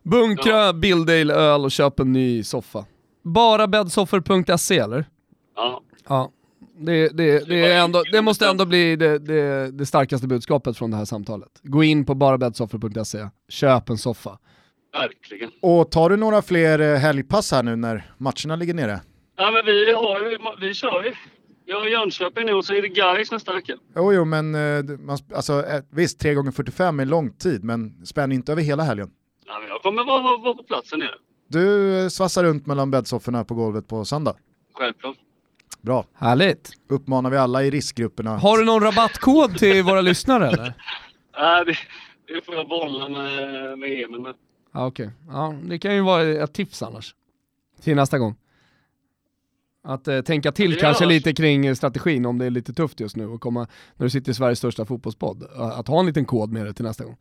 Bunkra, Ja. Billdale öl och köp en ny soffa. Bara bäddsoffor.se eller? Ja. Ja. Det, det, det, är ändå, det måste ändå bli det, det, det starkaste budskapet från det här samtalet. Gå in på barabäddsoffor.se, köp en soffa. Verkligen. Och tar du några fler eh, helgpass här nu när matcherna ligger nere? Ja, men vi, har ju, vi kör ju. Har Jönköping nu och så är det Gais nästa vecka. Jo, jo, men eh, man, alltså, eh, visst, 3 gånger 45 är lång tid, men spänn inte över hela helgen. Ja, men jag kommer vara, vara, vara på platsen nere. Du eh, svassar runt mellan bäddsofforna på golvet på söndag. Självklart. Bra. Härligt. Uppmanar vi alla i riskgrupperna. Har du någon rabattkod till våra lyssnare eller? Ja, det, det får jag bolla med, med Emil med. Ja, okej. Ja, det kan ju vara ett tips annars. Till nästa gång. Att eh, tänka till Det kanske lite kring strategin om det är lite tufft just nu och komma, när du sitter i Sveriges största fotbollspodd, att ha en liten kod med dig till nästa gång.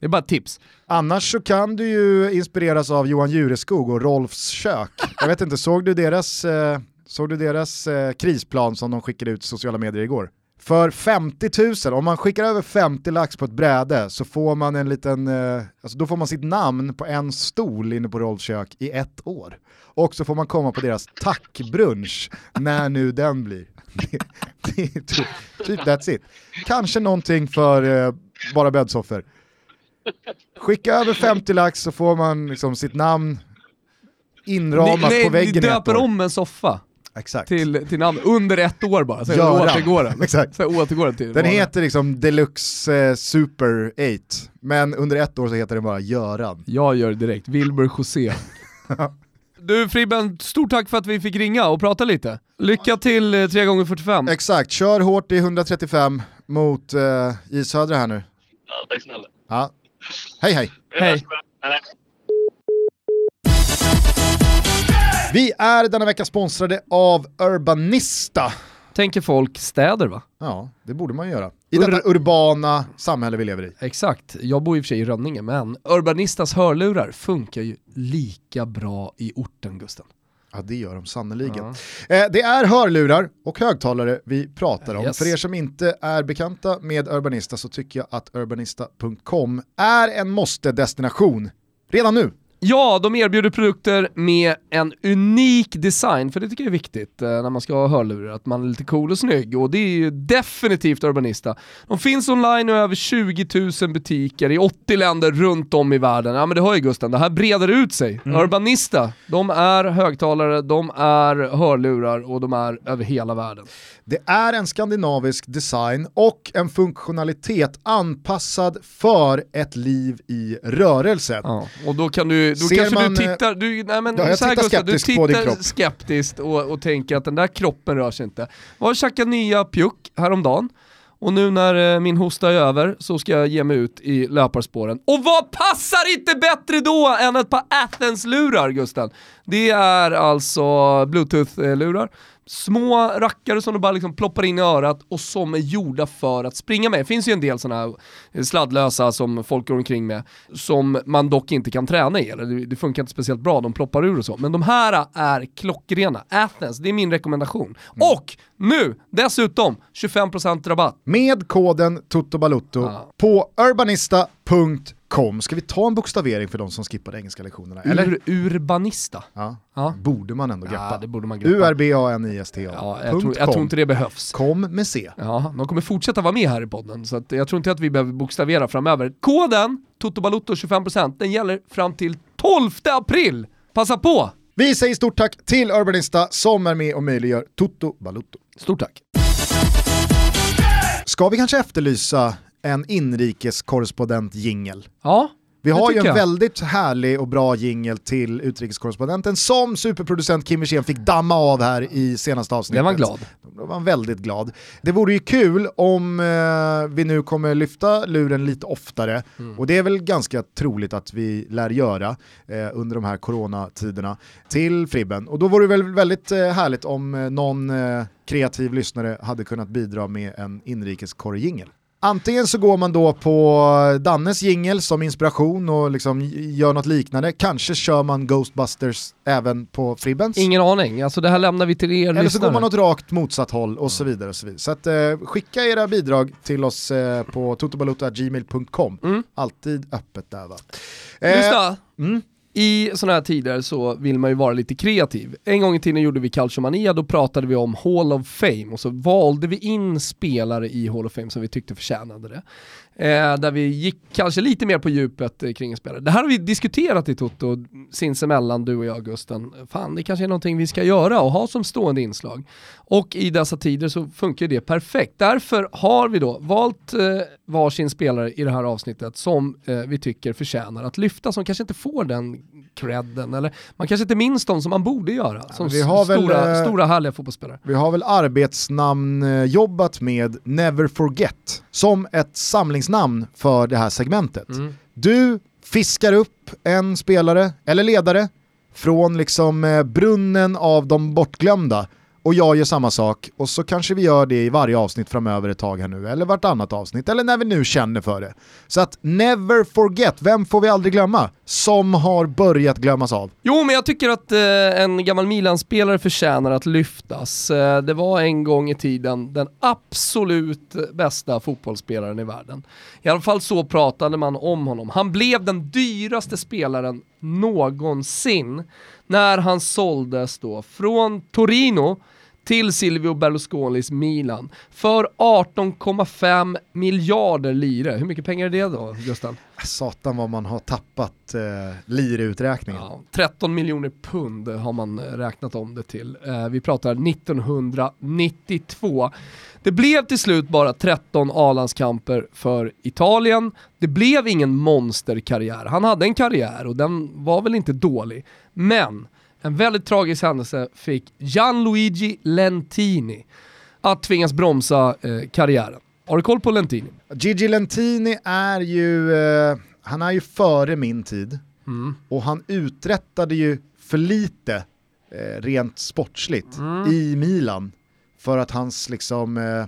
Det är bara ett tips. Annars så kan du ju inspireras av Johan Jureskog och Rolfs kök. Jag vet inte, såg du deras, eh, såg du deras eh, krisplan som de skickade ut i sociala medier igår? För 50 000, om man skickar över 50 lax på ett bräde så får man en liten, eh, alltså då får man sitt namn på en stol inne på Rolfs kök i ett år. Och så får man komma på deras tackbrunch när nu den blir. Det, det är typ, typ that's it. Kanske någonting för eh, bara bäddsoffor. Skicka över 50 lax så får man liksom sitt namn inramat Ni, på väggen ni döper om en soffa Exakt. till, till namn under ett år bara, sen Göran. återgår den. Exakt. Sen återgår den till Den heter liksom Deluxe eh, Super 8, men under ett år så heter den bara Göran. Jag gör det direkt, Wilbur José. Du Fribben, stort tack för att vi fick ringa och prata lite. Lycka till eh, 3 gånger 45 Exakt, kör hårt i 135 mot eh, Södra här nu. Ja, tack snälla. Ja. Hej hej! Hej. Vi är denna vecka sponsrade av Urbanista. tänker folk städer va? Ja, det borde man göra. I Ur- detta urbana samhälle vi lever i. Exakt, jag bor i och för sig i Rönninge men Urbanistas hörlurar funkar ju lika bra i orten Gusten. Ja det gör de sannoliken. Ja. Eh, det är hörlurar och högtalare vi pratar om. Yes. För er som inte är bekanta med Urbanista så tycker jag att urbanista.com är en måste-destination redan nu. Ja, de erbjuder produkter med en unik design, för det tycker jag är viktigt eh, när man ska ha hörlurar, att man är lite cool och snygg. Och det är ju definitivt Urbanista. De finns online i över 20 000 butiker i 80 länder runt om i världen. Ja men det hör ju Gusten, det här breder ut sig. Urbanista, de är högtalare, de är hörlurar och de är över hela världen. Det är en skandinavisk design och en funktionalitet anpassad för ett liv i rörelse. Ja, och då kan du, då Ser kanske man, du tittar, du, nej men ja, jag tittar Gustav, du tittar skeptiskt och, och tänker att den där kroppen rör sig inte. Var och käkade nya pjuck häromdagen och nu när eh, min hosta är över så ska jag ge mig ut i löparspåren. Och vad passar inte bättre då än ett par Athens-lurar Gusten? Det är alltså bluetooth-lurar. Små rackare som du bara liksom ploppar in i örat och som är gjorda för att springa med. Det finns ju en del sådana här sladdlösa som folk går omkring med, som man dock inte kan träna i, eller det, funkar inte speciellt bra, de ploppar ur och så. Men de här är klockrena. Athens, det är min rekommendation. Och nu, dessutom, 25% rabatt. Med koden TOTOBALUTTO Ja. på urbanista.com. Ska vi ta en bokstavering för de som skippade engelska lektionerna? Eller? Ur, urbanista. Ja. Ja. Borde man ändå greppa. Ja, det borde man greppa. U-R-B-A-N-I-S-T-A. Ja, jag, tror, jag tror inte det behövs. Kom med C. Ja, de kommer fortsätta vara med här i podden, så jag tror inte att vi behöver bokstavera framöver. Koden TOTOBALUTTO 25% den gäller fram till 12 april! Passa på! Vi säger stort tack till Urbanista som är med och möjliggör Toto Balutto. Stort tack. Ska vi kanske efterlysa en inrikeskorrespondent jingel? Ja, Vi har ju en jag. väldigt härlig och bra jingel till utrikeskorrespondenten som superproducent Kim Wirsén fick damma av här i senaste avsnittet. det var glad. Då var han väldigt glad. Det vore ju kul om eh, vi nu kommer lyfta luren lite oftare Mm. och det är väl ganska troligt att vi lär göra eh, under de här coronatiderna till Fribben. Och då vore det väl väldigt eh, härligt om eh, någon eh, kreativ lyssnare hade kunnat bidra med en inrikeskorrejingel. Antingen så går man då på Dannes jingel som inspiration och liksom gör något liknande. Kanske kör man Ghostbusters även på Fribbens. Ingen aning, alltså det här lämnar vi till er Eller så lyssnare. går man åt rakt motsatt håll och så vidare. Och så vidare. så att, eh, skicka era bidrag till oss eh, på totobalota.gmail.com. Mm. Alltid öppet där va. Eh, Lyssna, mm i sådana här tider så vill man ju vara lite kreativ. En gång i tiden gjorde vi Calciomania, då pratade vi om Hall of Fame och så valde vi in spelare i Hall of Fame som vi tyckte förtjänade det. Eh, där vi gick kanske lite mer på djupet eh, kring en spelare. Det här har vi diskuterat i Toto sinsemellan, du och jag Gusten. Fan, det kanske är någonting vi ska göra och ha som stående inslag. Och i dessa tider så funkar det perfekt. Därför har vi då valt eh, varsin spelare i det här avsnittet som eh, vi tycker förtjänar att lyfta, som kanske inte får den credden, eller man kanske inte minns dem som man borde göra, som vi har väl, stora, eh, stora härliga fotbollsspelare. Vi har väl arbetsnamn eh, jobbat med Never Forget som ett samlingsnamn för det här segmentet. Mm. Du fiskar upp en spelare eller ledare från liksom eh, brunnen av de bortglömda och jag gör samma sak och så kanske vi gör det i varje avsnitt framöver ett tag här nu eller vartannat avsnitt eller när vi nu känner för det. Så att never forget, vem får vi aldrig glömma? Som har börjat glömmas av. Jo, men jag tycker att eh, en gammal Milan-spelare förtjänar att lyftas. Eh, det var en gång i tiden den absolut bästa fotbollsspelaren i världen. I alla fall så pratade man om honom. Han blev den dyraste spelaren någonsin när han såldes då från Torino till Silvio Berlusconis Milan för 18,5 miljarder lire. Hur mycket pengar är det då, Gustav? Satan vad man har tappat eh, liruträkningen. Ja, 13 miljoner pund har man eh, räknat om det till. Eh, vi pratar 1992. Det blev till slut bara 13 A-landskamper för Italien. Det blev ingen monsterkarriär. Han hade en karriär och den var väl inte dålig. Men en väldigt tragisk händelse fick Gianluigi Lentini att tvingas bromsa eh, karriären. Har du koll på Lentini? Gigi Lentini är ju, eh, han är ju före min tid Mm. och han uträttade ju för lite eh, rent sportsligt Mm. i Milan för att hans liksom, eh,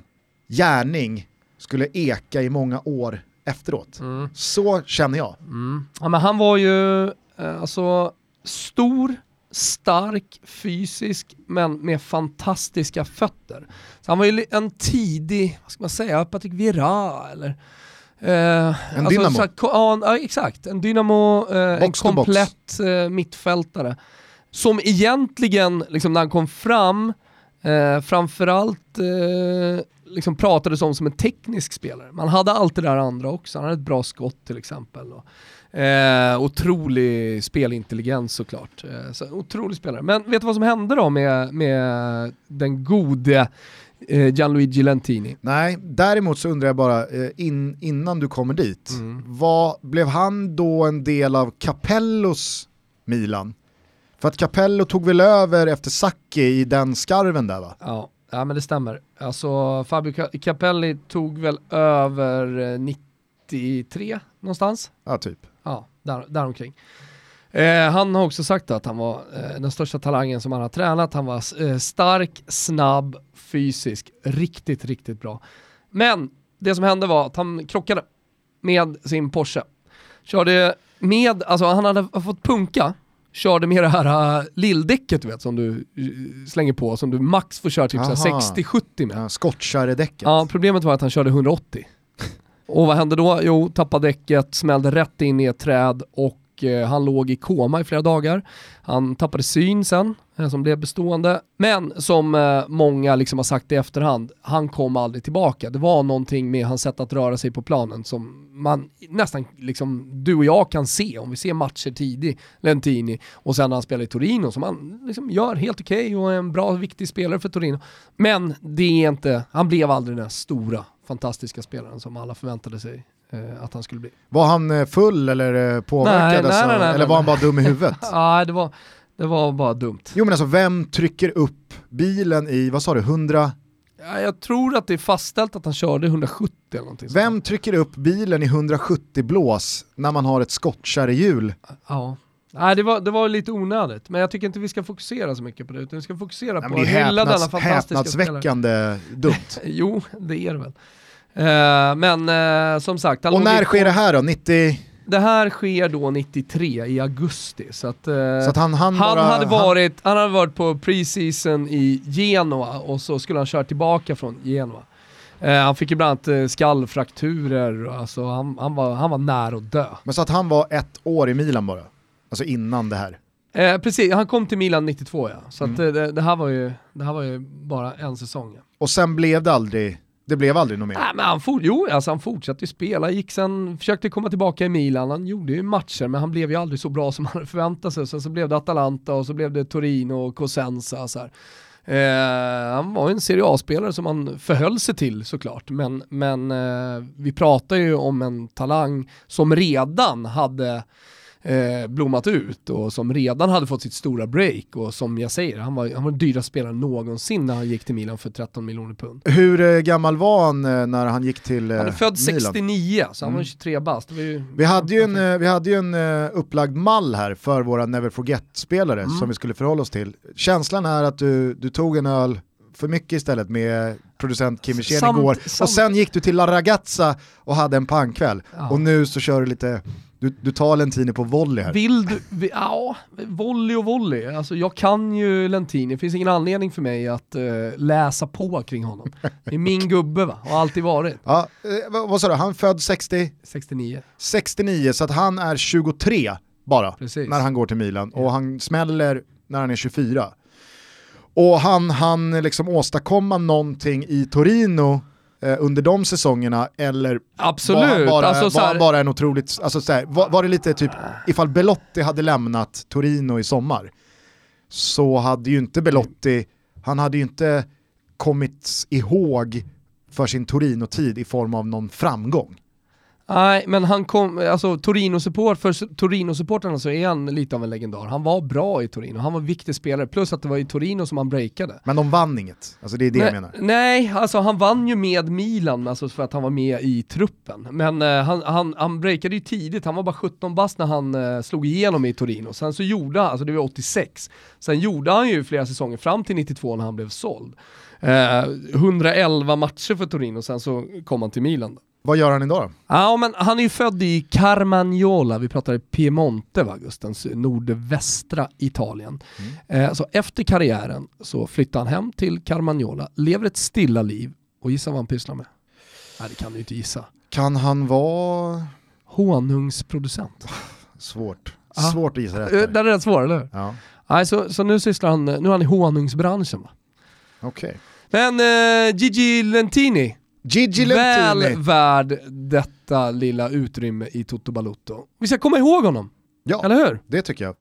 gärning skulle eka i många år efteråt. Mm. Så känner jag. Mm. Ja, men han var ju eh, alltså stor, stark, fysisk, men med fantastiska fötter. Så han var ju en tidig, vad ska man säga, Patrik Vieira eller Eh, en dynamo. här, ja, exakt. En dynamo, eh, en komplett eh, mittfältare. Som egentligen, liksom, när han kom fram, eh, framförallt eh, liksom pratades om som en teknisk spelare. Man hade allt det där andra också. Han hade ett bra skott till exempel. Och, eh, otrolig spelintelligens såklart. Eh, så, otrolig spelare. Men vet du vad som hände då med, med den gode eh, Gianluigi Lentini? Nej, däremot så undrar jag bara, eh, in, innan du kommer dit, mm. vad, blev han då en del av Capellos Milan? För att Capello tog väl över efter Sacchi i den skarven där va? Ja, ja men det stämmer. Alltså Fabio Capelli tog väl över 93 eh, någonstans. Ja, typ. Ja, där, däromkring. Eh, han har också sagt att han var eh, den största talangen som han har tränat. Han var eh, stark, snabb, fysisk, riktigt, riktigt bra. Men det som hände var att han krockade med sin Porsche. Körde med, alltså han hade fått punka, körde med det här uh, lilldäcket du vet som du uh, slänger på, som du max får köra typ 60-70 med. Ja, Skottkärredäcket. Ja, problemet var att han körde 180. Och vad hände då? Jo, tappade däcket, smällde rätt in i ett träd och eh, han låg i koma i flera dagar. Han tappade syn sen, eh, som blev bestående. Men som eh, många liksom har sagt i efterhand, han kom aldrig tillbaka. Det var någonting med hans sätt att röra sig på planen som man nästan, liksom, du och jag kan se om vi ser matcher tidigt, Lentini, och sen när han spelar i Torino som han liksom gör helt okej okay och är en bra, viktig spelare för Torino. Men det är inte, han blev aldrig den stora, fantastiska spelaren som alla förväntade sig eh, att han skulle bli. Var han eh, full eller eh, påverkad? Nej, nej, nej, nej, eller var han bara dum i huvudet? Nej, det var, det var bara dumt. Jo men alltså vem trycker upp bilen i, vad sa du, 100? Ja, jag tror att det är fastställt att han körde 170 eller någonting. Vem trycker upp bilen i 170 blås när man har ett skottkärrehjul? Ja. Nej det var, det var lite onödigt, men jag tycker inte vi ska fokusera så mycket på det, utan vi ska fokusera Nej, på att hylla denna fantastiska häpnadsväckande dumt. jo, det är det väl. Uh, men uh, som sagt... Och när sker det här då? 90? Det här sker då 93 i augusti. Så, att, uh, så att han, han, han bara, hade varit, han... han hade varit på preseason i Genoa och så skulle han köra tillbaka från Genoa. han fick ju bland annat skallfrakturer, alltså han, han, var, han var nära att dö. Men så att han var ett år i Milan bara? Alltså innan det här? Eh, precis, han kom till Milan 92 ja. Så mm. att, det, det, här var ju, det här var ju bara en säsong. Ja. Och sen blev det aldrig det blev aldrig något mer? Nej, men han, for, jo, alltså han fortsatte spela, gick sen, försökte komma tillbaka i Milan, han gjorde ju matcher men han blev ju aldrig så bra som man hade förväntat sig. Sen så blev det Atalanta och så blev det Torino och Cosenza. Så eh, han var en Serie A-spelare som han förhöll sig till såklart, men, men eh, vi pratar ju om en talang som redan hade eh, blommat ut och som redan hade fått sitt stora break och som jag säger, han var, han var den dyraste spelaren någonsin när han gick till Milan för 13 miljoner pund. Hur eh, gammal var han eh, när han gick till eh, Han är född Milan? 69, så han mm. var 23 bast. Vi hade ju en, vi hade ju en upplagd mall här för våra Never Forget-spelare mm. som vi skulle förhålla oss till. Känslan är att du, du tog en öl för mycket istället med producent Kim Wirsén igår. Samt. Och sen gick du till La Ragazza och hade en pangkväll. Ja. Och nu så kör du lite du, du tar Lentini på volley här. Vill du, vi, ja, volley och volley. Alltså jag kan ju Lentini, det finns ingen anledning för mig att uh, läsa på kring honom. Det är min gubbe va, har alltid varit. Ja, eh, vad, vad sa du, han född 60? 69. 69, så att han är 23 bara Precis. när han går till Milan och han smäller när han är 24. Och han han liksom åstadkomma någonting i Torino eh, under de säsongerna eller Absolut. var han bara, alltså, var han bara en otroligt, alltså, så var, var, det lite typ, ifall Belotti hade lämnat Torino i sommar så hade ju inte Belotti, han hade ju inte kommit ihåg för sin Torino-tid i form av någon framgång. Nej, men han kom, alltså Torino-support, för Torino-supportrarna så är han lite av en legendar. Han var bra i Torino, han var en viktig spelare, plus att det var i Torino som han breakade. Men de vann inget, alltså det är det nej, jag menar. Nej, alltså han vann ju med Milan, alltså för att han var med i truppen. Men uh, han, han, han breakade ju tidigt, han var bara 17 bast när han uh, slog igenom i Torino. Sen så gjorde han, alltså det var 86, sen gjorde han ju flera säsonger fram till 92 när han blev såld. Uh, 111 matcher för Torino, sen så kom han till Milan. Vad gör han idag då? Ja, men han är ju född i Carmagnola, vi pratar Piemonte va, Gustens nordvästra Italien. Mm. Eh, så efter karriären så flyttar han hem till Carmagnola, lever ett stilla liv och gissa vad han pysslar med? Nej det kan du inte gissa. Kan han vara... Honungsproducent. Svårt. Aha. Svårt att gissa rätt. Där. Eh, Den är rätt svår, eller hur? Ja. Nej, så, så nu sysslar han, nu är han i honungsbranschen va. Okej. Okay. Men eh, Gigi Lentini, Gigi Lentini. Väl värd detta lilla utrymme i Toto Balutto. Vi ska komma ihåg honom. Ja, eller hur? det tycker jag.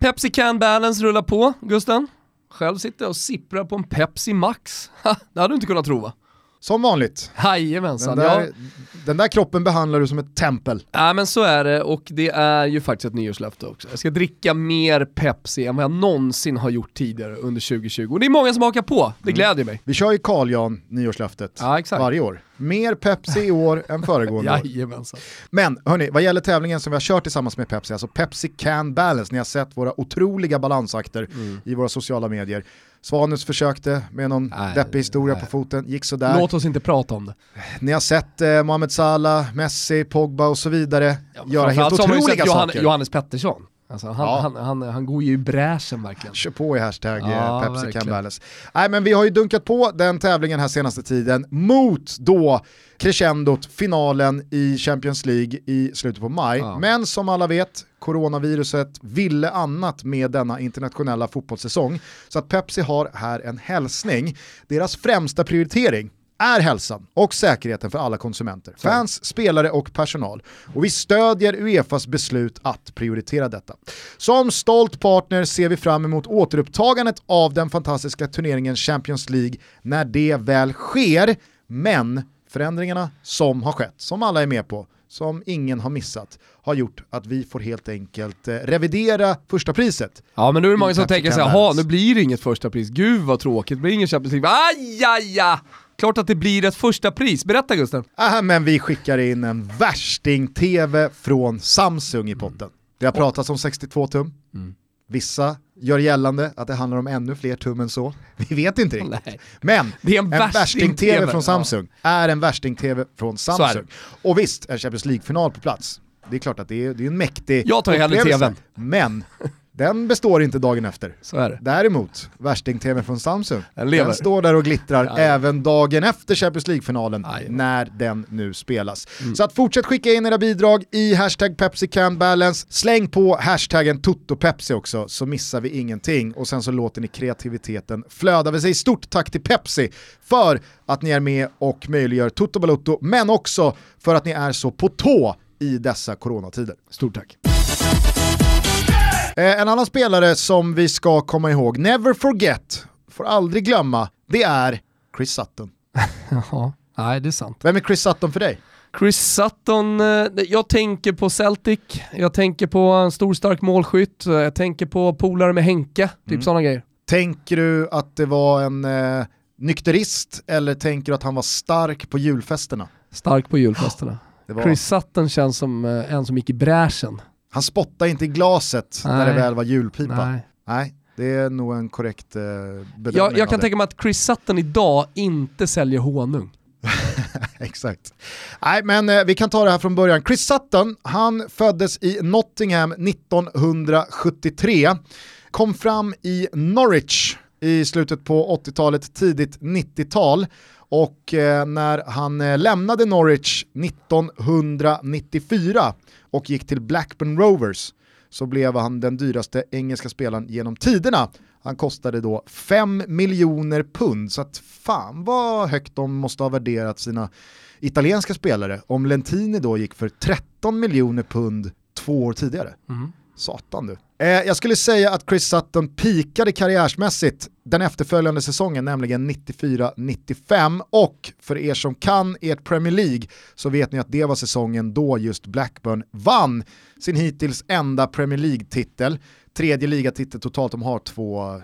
Pepsi Can Balance rullar på, Gusten. Själv sitter jag och sipprar på en Pepsi Max. det hade du inte kunnat tro va? Som vanligt. Jajamensan. Den där, ja. den där kroppen behandlar du som ett tempel. Ja men så är det och det är ju faktiskt ett nyårslöfte också. Jag ska dricka mer Pepsi än vad jag någonsin har gjort tidigare under 2020. Och det är många som hakar på, det mm. gläder mig. Vi kör ju Carl Jan nyårslöftet ja, varje år. Mer Pepsi i år än föregående år. Men hörni, vad gäller tävlingen som vi har kört tillsammans med Pepsi, alltså Pepsi Can Balance, ni har sett våra otroliga balansakter mm. i våra sociala medier. Svanus försökte med någon nej, deppig historia nej. på foten, gick sådär. Låt oss inte prata om det. Ni har sett eh, Mohamed Salah, Messi, Pogba och så vidare ja, göra helt otroliga saker. Johannes Pettersson. Alltså han, ja. han, han, han, går ju i bräschen verkligen. Kör på i hashtag ja, eh, Pepsi Can Nej men vi har ju dunkat på den tävlingen här senaste tiden mot då crescendot, finalen i Champions League i slutet på maj. Ja. Men som alla vet, coronaviruset ville annat med denna internationella fotbollssäsong. Så att Pepsi har här en hälsning. Deras främsta prioritering är hälsan och säkerheten för alla konsumenter, fans, spelare och personal. Och vi stödjer Uefas beslut att prioritera detta. Som stolt partner ser vi fram emot återupptagandet av den fantastiska turneringen Champions League när det väl sker, men förändringarna som har skett, som alla är med på, som ingen har missat, har gjort att vi får helt enkelt eh, revidera första priset. Ja men nu är det många som tänker så här, nu blir det inget första pris, gud vad tråkigt, det blir ingen Champions League. Aj, aj, aj. Klart att det blir ett första pris. Berätta Gusten. Äh, men vi skickar in en värsting-TV från Samsung i potten. Det har pratats om 62 tum. Mm. Vissa gör gällande att det handlar om ännu fler tum än så. Vi vet inte riktigt. Nej. Men en, en värsting-TV värsting från Samsung ja. är en värsting-TV från Samsung. Och visst, en Champions League-final på plats. Det är klart att det är, det är en mäktig Jag tar hellre TVn. Men den består inte dagen efter. Så är det. Däremot, värsting-tv från Samsung, den, den, står där och glittrar ja, även dagen efter Champions League-finalen, när den nu spelas. Mm. Så att fortsätt skicka in era bidrag i hashtag PepsiCanBalance, släng på hashtaggen TotoPepsi också, så missar vi ingenting. Och sen så låter ni kreativiteten flöda. Vi säger stort tack till Pepsi för att ni är med och möjliggör Toto Balotto, men också för att ni är så på tå i dessa coronatider. Stort tack. Eh, en annan spelare som vi ska komma ihåg, never forget, får aldrig glömma, det är Chris Sutton. ja, nej det är sant. Vem är Chris Sutton för dig? Chris Sutton, eh, jag tänker på Celtic, jag tänker på en stor stark målskytt, jag tänker på polare med Henke, typ mm. sådana grejer. Tänker du att det var en eh, nykterist eller tänker du att han var stark på julfesterna? Stark på julfesterna. Var... Chris Sutton känns som eh, en som gick i bräschen. Han spottade inte i glaset Nej. när det väl var julpipa. Nej. Nej. Det är nog en korrekt eh, bedömning Jag, jag kan tänka mig att Chris Sutton idag inte säljer honung. Exakt. Nej men eh, vi kan ta det här från början. Chris Sutton, han föddes i Nottingham 1973, kom fram i Norwich i slutet på 80-talet, tidigt 90-tal och eh, när han lämnade Norwich 1994 och gick till Blackburn Rovers så blev han den dyraste engelska spelaren genom tiderna. Han kostade då 5 miljoner pund, så att fan vad högt de måste ha värderat sina italienska spelare om Lentini då gick för 13 miljoner pund två år tidigare. Mm. Satan du. Eh, jag skulle säga att Chris Sutton pikade karriärsmässigt den efterföljande säsongen, nämligen 94-95. Och för er som kan ert Premier League så vet ni att det var säsongen då just Blackburn vann sin hittills enda Premier League-titel. Tredje ligatitel totalt, de har två eh,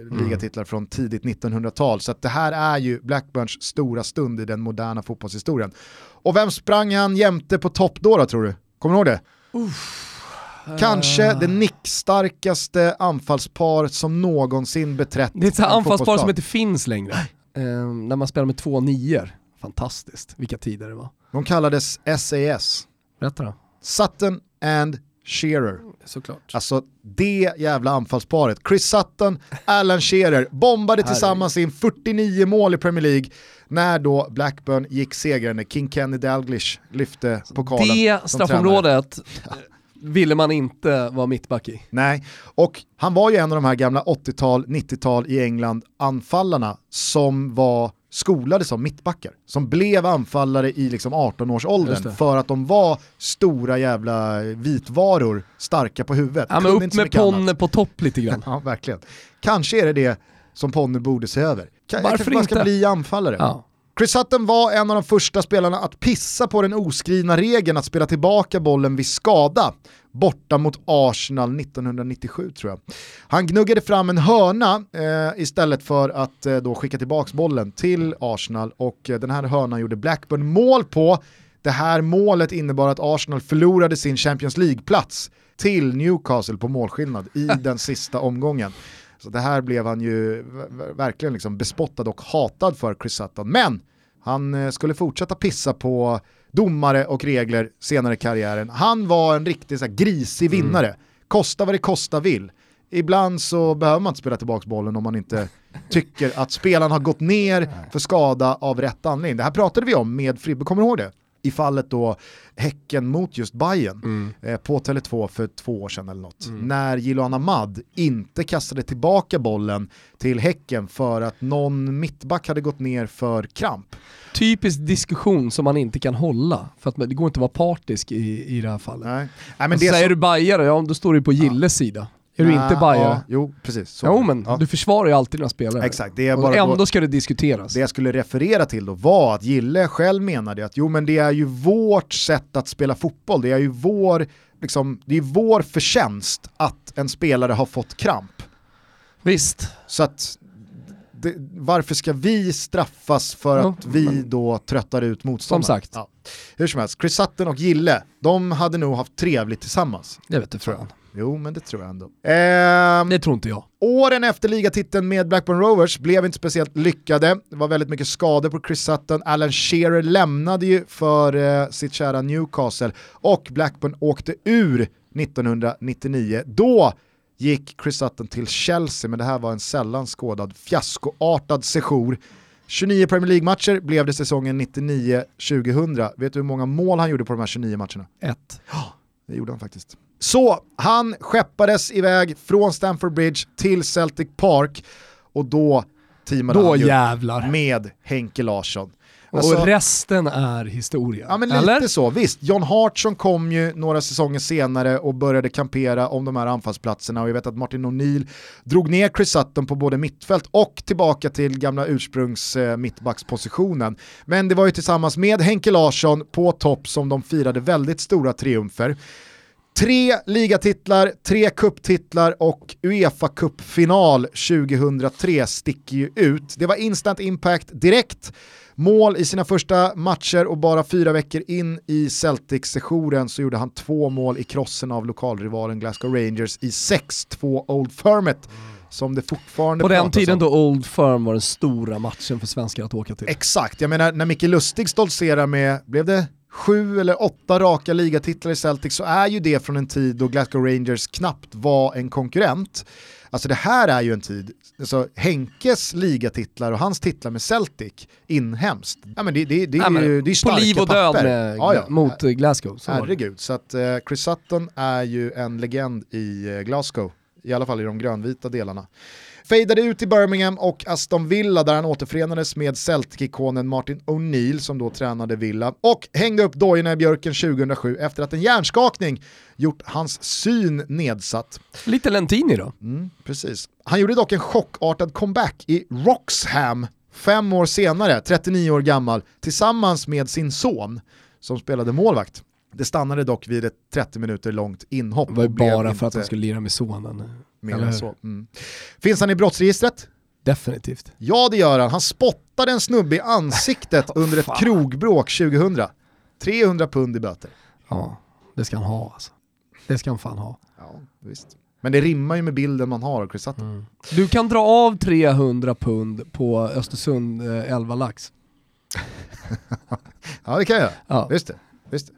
mm. ligatitlar från tidigt 1900-tal. Så det här är ju Blackburns stora stund i den moderna fotbollshistorien. Och vem sprang han jämte på topp då, då tror du? Kommer du ihåg det? Uff. Kanske det nickstarkaste anfallspar som någonsin beträtt Det är ett anfallspar som inte finns längre. Uh, när man spelar med två nior. Fantastiskt, vilka tider det var. De kallades SAS. Berätta då. Sutton and Shearer. Såklart. Alltså det jävla anfallsparet. Chris Sutton, Alan Shearer bombade tillsammans in 49 mål i Premier League när då Blackburn gick segrande. King Kenny Dalglish lyfte pokalen. Det straffområdet ville man inte vara mittback i. Nej, och han var ju en av de här gamla 80-tal, 90-tal i England anfallarna som var skolade som mittbackar. Som blev anfallare i liksom 18-årsåldern för att de var stora jävla vitvaror, starka på huvudet. Ja, men upp med Ponne på topp lite grann. ja, verkligen. Kanske är det det som Ponne borde se över. Varför jag kanske bara ska bli anfallare. Ja. Chris Sutton var en av de första spelarna att pissa på den oskrivna regeln att spela tillbaka bollen vid skada borta mot Arsenal 1997 tror jag. Han gnuggade fram en hörna eh, istället för att eh, då skicka tillbaka bollen till Arsenal och eh, den här hörnan gjorde Blackburn mål på. Det här målet innebar att Arsenal förlorade sin Champions League-plats till Newcastle på målskillnad i den sista omgången. Så det här blev han ju verkligen liksom bespottad och hatad för Chris Sutton. Men han eh, skulle fortsätta pissa på domare och regler senare i karriären. Han var en riktig så här, grisig mm. vinnare. Mm. Kosta vad det kosta vill. Ibland så behöver man inte spela tillbaka bollen om man inte tycker att spelaren har gått ner för skada av rätt anledning. Det här pratade vi om med Fribbe, kommer du ihåg det? I fallet då Häcken mot just Bayern mm. eh, på Tele2 för två år sedan eller något. Mm. När Jiloan Ahmad inte kastade tillbaka bollen till Häcken för att någon mittback hade gått ner för kramp. Typisk diskussion som man inte kan hålla, för att det går inte att vara partisk i, i det här fallet. Nej. Nej, men det säger så... du bajare, ja då står du på Gilles ja. sida. Är du inte Bayern? Ja, jo, precis. Så. Jo men ja. du försvarar ju alltid dina spelare. Exakt. Det är bara och ändå ska det diskuteras. Det jag skulle referera till då var att Gille själv menade att jo men det är ju vårt sätt att spela fotboll, det är ju vår, liksom, det är vår förtjänst att en spelare har fått kramp. Visst. Så att det, varför ska vi straffas för ja, att vi men... då tröttar ut motståndaren? Som sagt. Ja. Hur som helst, Chris Sutton och Gille, de hade nog haft trevligt tillsammans. Det vet du fan. Jo, men det tror jag ändå. Eh, det tror inte jag. Åren efter ligatiteln med Blackburn Rovers blev inte speciellt lyckade. Det var väldigt mycket skador på Chris Sutton. Alan Shearer lämnade ju för eh, sitt kära Newcastle och Blackburn åkte ur 1999. Då gick Chris Sutton till Chelsea, men det här var en sällan skådad fiaskoartad sejour. 29 Premier League-matcher blev det säsongen 99-2000. Vet du hur många mål han gjorde på de här 29 matcherna? Ett. Ja, det gjorde han faktiskt. Så han skeppades iväg från Stamford Bridge till Celtic Park och då teamade då han jävlar. med Henke Larsson. Alltså, och resten är historia. Ja men lite Eller? så, visst. John Hartson kom ju några säsonger senare och började kampera om de här anfallsplatserna och jag vet att Martin O'Neill drog ner Chris Sutton på både mittfält och tillbaka till gamla ursprungs eh, mittbackspositionen. Men det var ju tillsammans med Henke Larsson på topp som de firade väldigt stora triumfer. Tre ligatitlar, tre kupptitlar och Uefa Cup-final 2003 sticker ju ut. Det var instant impact direkt. Mål i sina första matcher och bara fyra veckor in i Celtic-sessionen så gjorde han två mål i krossen av lokalrivalen Glasgow Rangers i 6-2 Old Firmet. Som det fortfarande På den tiden om. då Old Firm var den stora matchen för svenskar att åka till. Exakt, jag menar när Micke Lustig stoltserar med, blev det sju eller åtta raka ligatitlar i Celtic så är ju det från en tid då Glasgow Rangers knappt var en konkurrent. Alltså det här är ju en tid, alltså Henkes ligatitlar och hans titlar med Celtic inhemskt, ja men det, det, det, ja, är ju det är På liv och död med, ja, ja. mot Glasgow. Så Herregud, så att uh, Chris Sutton är ju en legend i uh, Glasgow i alla fall i de grönvita delarna. Fejdade ut i Birmingham och Aston Villa där han återförenades med Celtic-ikonen Martin O'Neill som då tränade Villa och hängde upp dojorna i björken 2007 efter att en hjärnskakning gjort hans syn nedsatt. Lite Lentini då. Mm, precis. Han gjorde dock en chockartad comeback i Roxham fem år senare, 39 år gammal, tillsammans med sin son som spelade målvakt. Det stannade dock vid ett 30 minuter långt inhopp. Det var ju bara för att han skulle lira med sonen. Mer så. Mm. Finns han i brottsregistret? Definitivt. Ja det gör han. Han spottade en snubbe i ansiktet oh, under ett krogbråk 2000. 300 pund i böter. Ja, det ska han ha alltså. Det ska han fan ha. Ja, visst. Men det rimmar ju med bilden man har av Chris Sutton. Mm. Du kan dra av 300 pund på Östersund eh, 11 lax. ja det kan jag. Ja. Visst det. Visst det.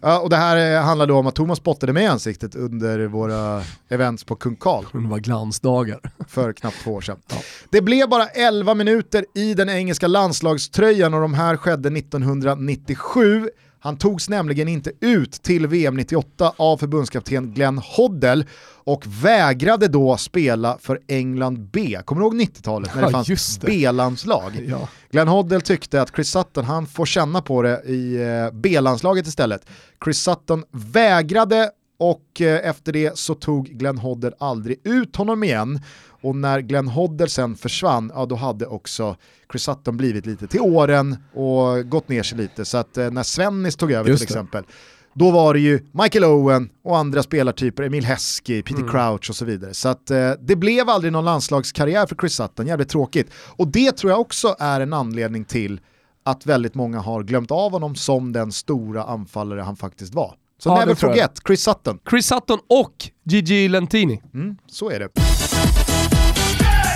Ja, och det här eh, handlar då om att Thomas spottade med ansiktet under våra events på Kung Karl. Det var glansdagar. För knappt två år sedan. Ja. Det blev bara 11 minuter i den engelska landslagströjan och de här skedde 1997. Han togs nämligen inte ut till VM 98 av förbundskapten Glenn Hoddle och vägrade då spela för England B. Kommer du ihåg 90-talet när det ja, fanns B-landslag? Ja. Glenn Hoddle tyckte att Chris Sutton, han får känna på det i eh, B-landslaget istället. Chris Sutton vägrade och eh, efter det så tog Glenn Hoddle aldrig ut honom igen. Och när Glenn Hoddle sen försvann, ja då hade också Chris Sutton blivit lite till åren och gått ner sig lite. Så att eh, när Svennis tog över Just till exempel, då var det ju Michael Owen och andra spelartyper, Emil Heskey, Peter mm. Crouch och så vidare. Så att, eh, det blev aldrig någon landslagskarriär för Chris Sutton, jävligt tråkigt. Och det tror jag också är en anledning till att väldigt många har glömt av honom som den stora anfallare han faktiskt var. Så ja, never forget, Chris Sutton. Chris Sutton och Gigi Lentini. Mm, så är det.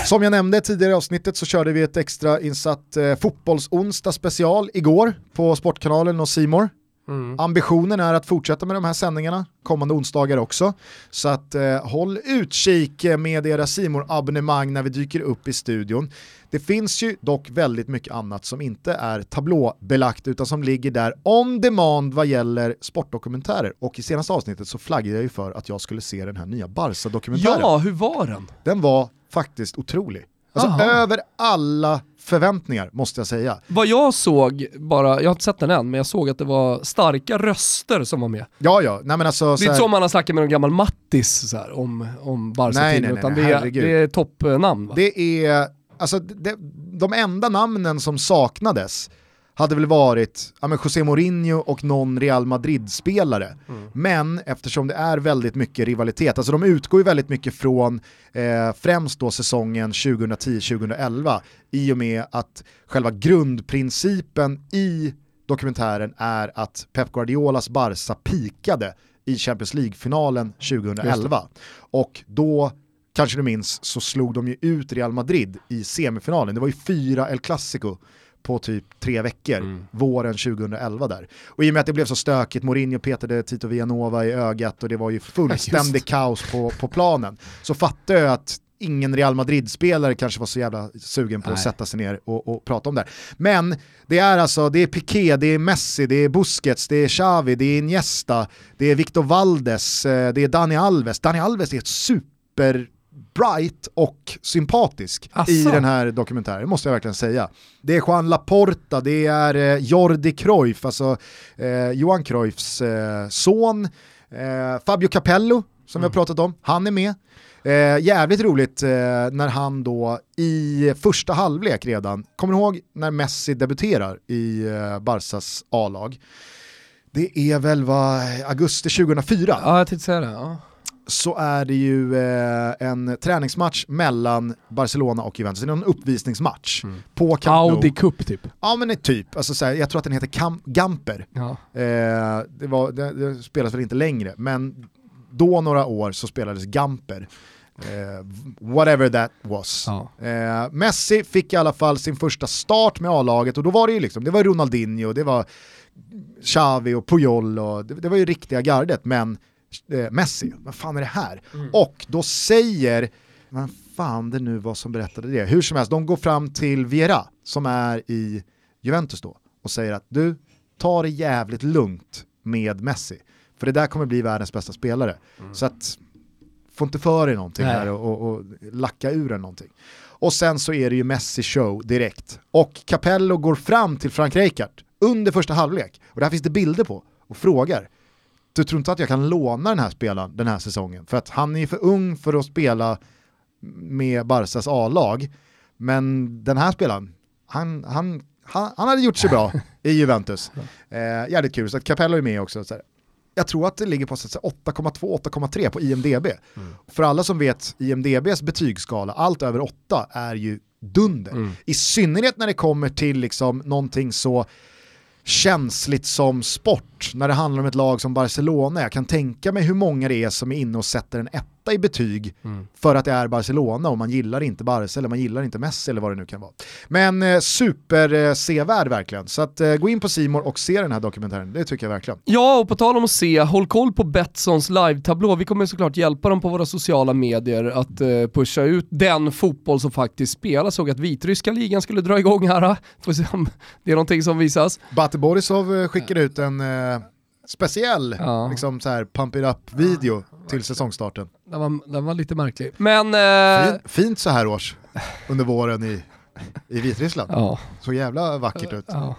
Som jag nämnde tidigare i avsnittet så körde vi ett extra insatt eh, fotbollsonsdag special igår på Sportkanalen och Simor. Mm. Ambitionen är att fortsätta med de här sändningarna kommande onsdagar också. Så att eh, håll utkik med era simor abonnemang när vi dyker upp i studion. Det finns ju dock väldigt mycket annat som inte är tablåbelagt utan som ligger där on demand vad gäller sportdokumentärer. Och i senaste avsnittet så flaggade jag ju för att jag skulle se den här nya Barca-dokumentären. Ja, hur var den? Den var faktiskt otrolig. Alltså Aha. över alla förväntningar måste jag säga. Vad jag såg, bara, jag har inte sett den än, men jag såg att det var starka röster som var med. Ja, ja. Nej, men alltså, det är inte som man har snackat med någon gammal Mattis så här, om, om barca nej, nej, nej, utan det är, det är toppnamn. Va? Det är, alltså det, de enda namnen som saknades hade väl varit ja, men José Mourinho och någon Real Madrid-spelare. Mm. Men eftersom det är väldigt mycket rivalitet, alltså de utgår ju väldigt mycket från eh, främst då säsongen 2010-2011 i och med att själva grundprincipen i dokumentären är att Pep Guardiolas Barca pikade i Champions League-finalen 2011. Och då kanske du minns, så slog de ju ut Real Madrid i semifinalen. Det var ju fyra El Clasico på typ tre veckor, mm. våren 2011 där. Och i och med att det blev så stökigt, Mourinho petade Tito Villanova i ögat och det var ju fullständig kaos på, på planen, så fattade jag att ingen Real Madrid-spelare kanske var så jävla sugen på Nej. att sätta sig ner och, och, prata om det här. Men det är alltså, det är Piqué, det är Messi, det är Busquets, det är Xavi, det är Iniesta, det är Victor Valdes, eh, det är Dani Alves. Dani Alves är ett super bright och sympatisk Asså. i den här dokumentären, måste jag verkligen säga. Det är Juan Laporta, det är eh, Jordi Cruyff, alltså eh, Johan Cruyffs eh, son, eh, Fabio Capello, som mm. vi har mm. pratat om, han är med. Eh, jävligt roligt eh, när han då i första halvlek redan, kommer du ihåg när Messi debuterar i eh, Barsas A-lag? Det är väl vad, augusti 2004? Ja, jag tänkte säga det. Ja så är det ju eh, en träningsmatch mellan Barcelona och Juventus, det är en uppvisningsmatch. Mm. På Camp Audi Cup typ? Ja men typ, alltså, så jag tror att den heter Cam Gamper. Ja. Eh, det, var, det, det spelas väl inte längre, men då några år så spelades Gamper. Eh, whatever that was. Ja. Eh, Messi fick i alla fall sin första start med A-laget och då var det ju liksom, det var Ronaldinho, det var Xavi och Puyol och det, det var ju riktiga gardet, men eh, Messi, vad fan är det här? Mm. Och då säger, vad fan det nu var som berättade det, hur som helst, de går fram till Viera som är i Juventus då och säger att du, ta det jävligt lugnt med Messi, för det där kommer bli världens bästa spelare. Mm. Så att får inte för dig någonting Nej. här och, och, och lacka ur en någonting. Och sen så är det ju Messi show direkt. Och Capello går fram till Frank Rijkaard under första halvlek, och där finns det bilder på, och frågar du tror inte att jag kan låna den här spelaren den här säsongen? För att han är för ung för att spela med Barsas A-lag, men den här spelaren, han, han, han, han hade gjort sig bra i Juventus. Eh, jävligt kul, så att Capello är med också. Så här. Jag tror att det ligger på så att säga 8,2-8,3 på IMDB. För alla som vet IMDBs betygsskala, allt över 8 är ju dunder. Mm. I synnerhet när det kommer till liksom någonting så känsligt som sport, när det handlar om ett lag som Barcelona. Jag kan tänka mig hur många det är som är inne och sätter en etta i betyg Mm. för att det är Barcelona och man gillar inte Barca eller man gillar inte Messi eller vad det nu kan vara. Men eh, super eh, verkligen, så att, eh, gå in på Simor och se den här dokumentären, det tycker jag verkligen. Ja, och på tal om att se, håll koll på Betssons live-tablå. Vi kommer såklart hjälpa dem på våra sociala medier att eh, pusha ut den fotboll som faktiskt spelas. Såg att vitryska ligan skulle dra igång här. Får se om det är någonting som visas. Bate Borisov eh, skickade ut en eh, speciell Ja. liksom så här, pump it up-video till säsongstarten. Den var, den var lite märklig. Men... Eh, Fin, fint så här års under våren i, i Vitryssland. ja. Så jävla vackert ut. Ja.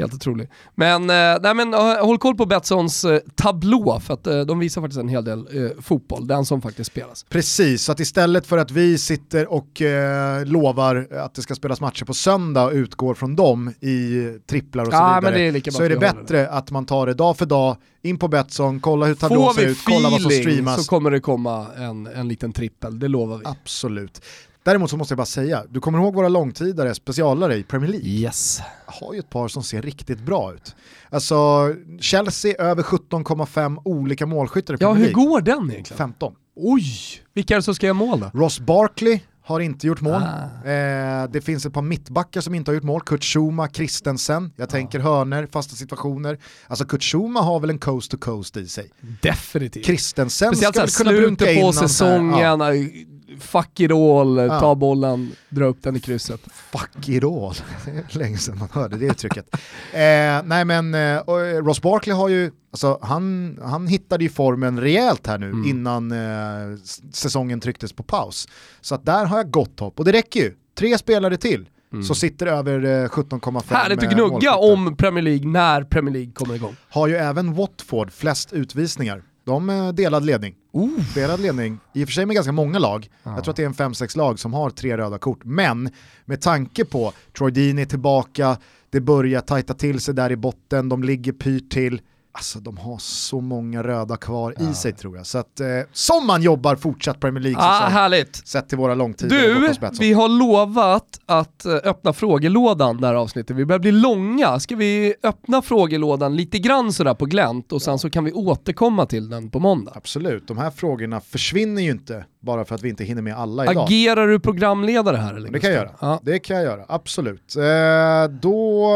Helt otroligt. Men, eh, nej, men eh, håll koll på Betssons eh, tablå för att eh, de visar faktiskt en hel del eh, fotboll, den som faktiskt spelas. Precis, så att istället för att vi sitter och eh, lovar att det ska spelas matcher på söndag och utgår från dem i tripplar och så Ja, vidare, det är så är det bättre att man tar det dag för dag, in på Betsson, kolla hur tablån ser ut, kolla vad som streamas. så kommer det komma en, en liten trippel, det lovar vi. Absolut. Däremot så måste jag bara säga, du kommer ihåg våra långtidare specialare i Premier League? Yes. har ju ett par som ser riktigt bra ut. Alltså Chelsea över 17,5 olika målskyttar i Ja, Premier hur League. går den egentligen? 15. Oj! Vilka är det som ska göra mål då? Ross Barkley har inte gjort mål. Ah. Eh, det finns ett par mittbackar som inte har gjort mål. Kurt Schuma, Christensen. Jag tänker hörner, fasta situationer. Alltså Kurt Schuma har väl en coast to coast i sig. Definitivt. Christensen Speciellt ska väl kunna slutet in på säsongen, ja, fuck it all, Ja. ta bollen, dra upp den i krysset. fuck it all. Det är länge sedan man hörde det uttrycket. eh, nej men eh, eh, Ross Barkley har ju, alltså, han, han hittade ju formen rejält här nu Mm. innan eh, säsongen trycktes på paus. Så att där har jag gott hopp och det räcker ju. Tre spelare till så sitter över eh, 17,5 Härligt att eh, gnugga målskyttar. om Premier League när Premier League kommer igång. Har ju även Watford flest utvisningar. De delad ledning. Oh. Delad ledning, i och för sig med ganska många lag. Jag tror att det är en 5-6 lag som har tre röda kort. Men med tanke på Troy är tillbaka, det börjar tajta till sig där i botten, de ligger pyrt till. Alltså de har så många röda kvar i sig tror jag. Så att, eh, som man jobbar fortsatt Premier League Ah, härligt. sett till våra långtider Du, vi har lovat att eh, öppna frågelådan det här avsnittet. Vi börjar bli långa. Ska vi öppna frågelådan lite grann sådär på glänt och sen så kan vi återkomma till den på måndag? Absolut, de här frågorna försvinner ju inte bara för att vi inte hinner med alla idag. Agerar du programledare här eller? Det kan jag göra. Ja. Det kan jag göra, absolut. Eh, då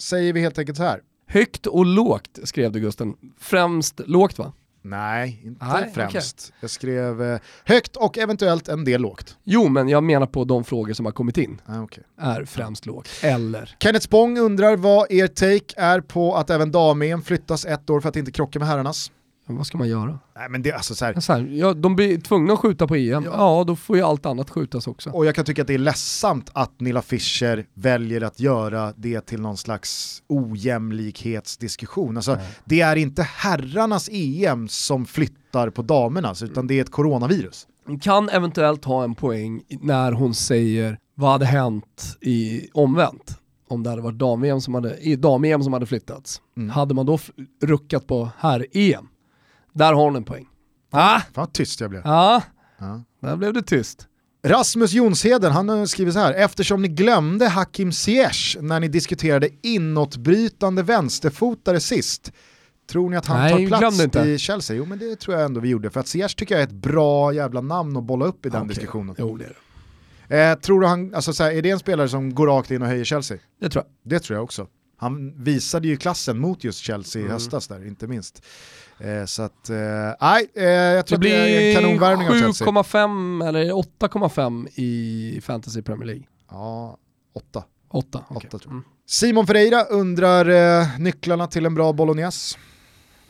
säger vi helt enkelt så här. Högt och lågt skrev du Gusten. Främst lågt va? Nej, inte Nej, främst. Jag skrev eh, högt och eventuellt en del lågt. Jo, men jag menar på de frågor som har kommit in. Ah, okay. Är främst lågt. Eller? Kenneth Spång undrar vad er take är på att även dam flyttas ett år för att inte krocka med herrarnas. Vad ska man göra? Nej men det alltså så här. Så här, ja, de blir tvungna att skjuta på EM. Ja. då får ju allt annat skjutas också. Och jag kan tycka att det är ledsamt att Nilla Fischer väljer att göra det till någon slags ojämlikhetsdiskussion. Alltså, Det är inte herrarnas EM som flyttar på damernas, utan det är ett coronavirus. Hon kan eventuellt ha en poäng när hon säger vad hade hänt i omvänt? Om det hade varit dam-EM som hade, i dam-EM som hade flyttats. Mm. Hade man då ruckat på här-EM? Där har hon en poäng. Ah, Fan tyst jag blev. ja, Ja. där blev det tyst. Rasmus Jonsheden, han har skrivit så här, eftersom ni glömde Hakim Ziyech när ni diskuterade inåtbrytande vänsterfotare sist, tror ni att han Nej, tar plats inte. i Chelsea? Jo men det tror jag ändå vi gjorde, för att Ziyech tycker jag är ett bra jävla namn att bolla upp i den Okej. diskussionen. Jo, det är det. Eh, tror du han, alltså så här, är det en spelare som går rakt in och höjer Chelsea? Det tror jag. Det tror jag också. Han visade ju klassen mot just Chelsea Mm. i höstas där, inte minst. Eh, så att, eh, nej, eh, jag tror Det att det är en kanonvärvning av blir Chelsea. 7,5 eller 8,5 i Fantasy Premier League. Ja, åtta. 8, okej. Åtta tror jag. Mm. Simon Ferreira undrar eh, nycklarna till en bra bolognese.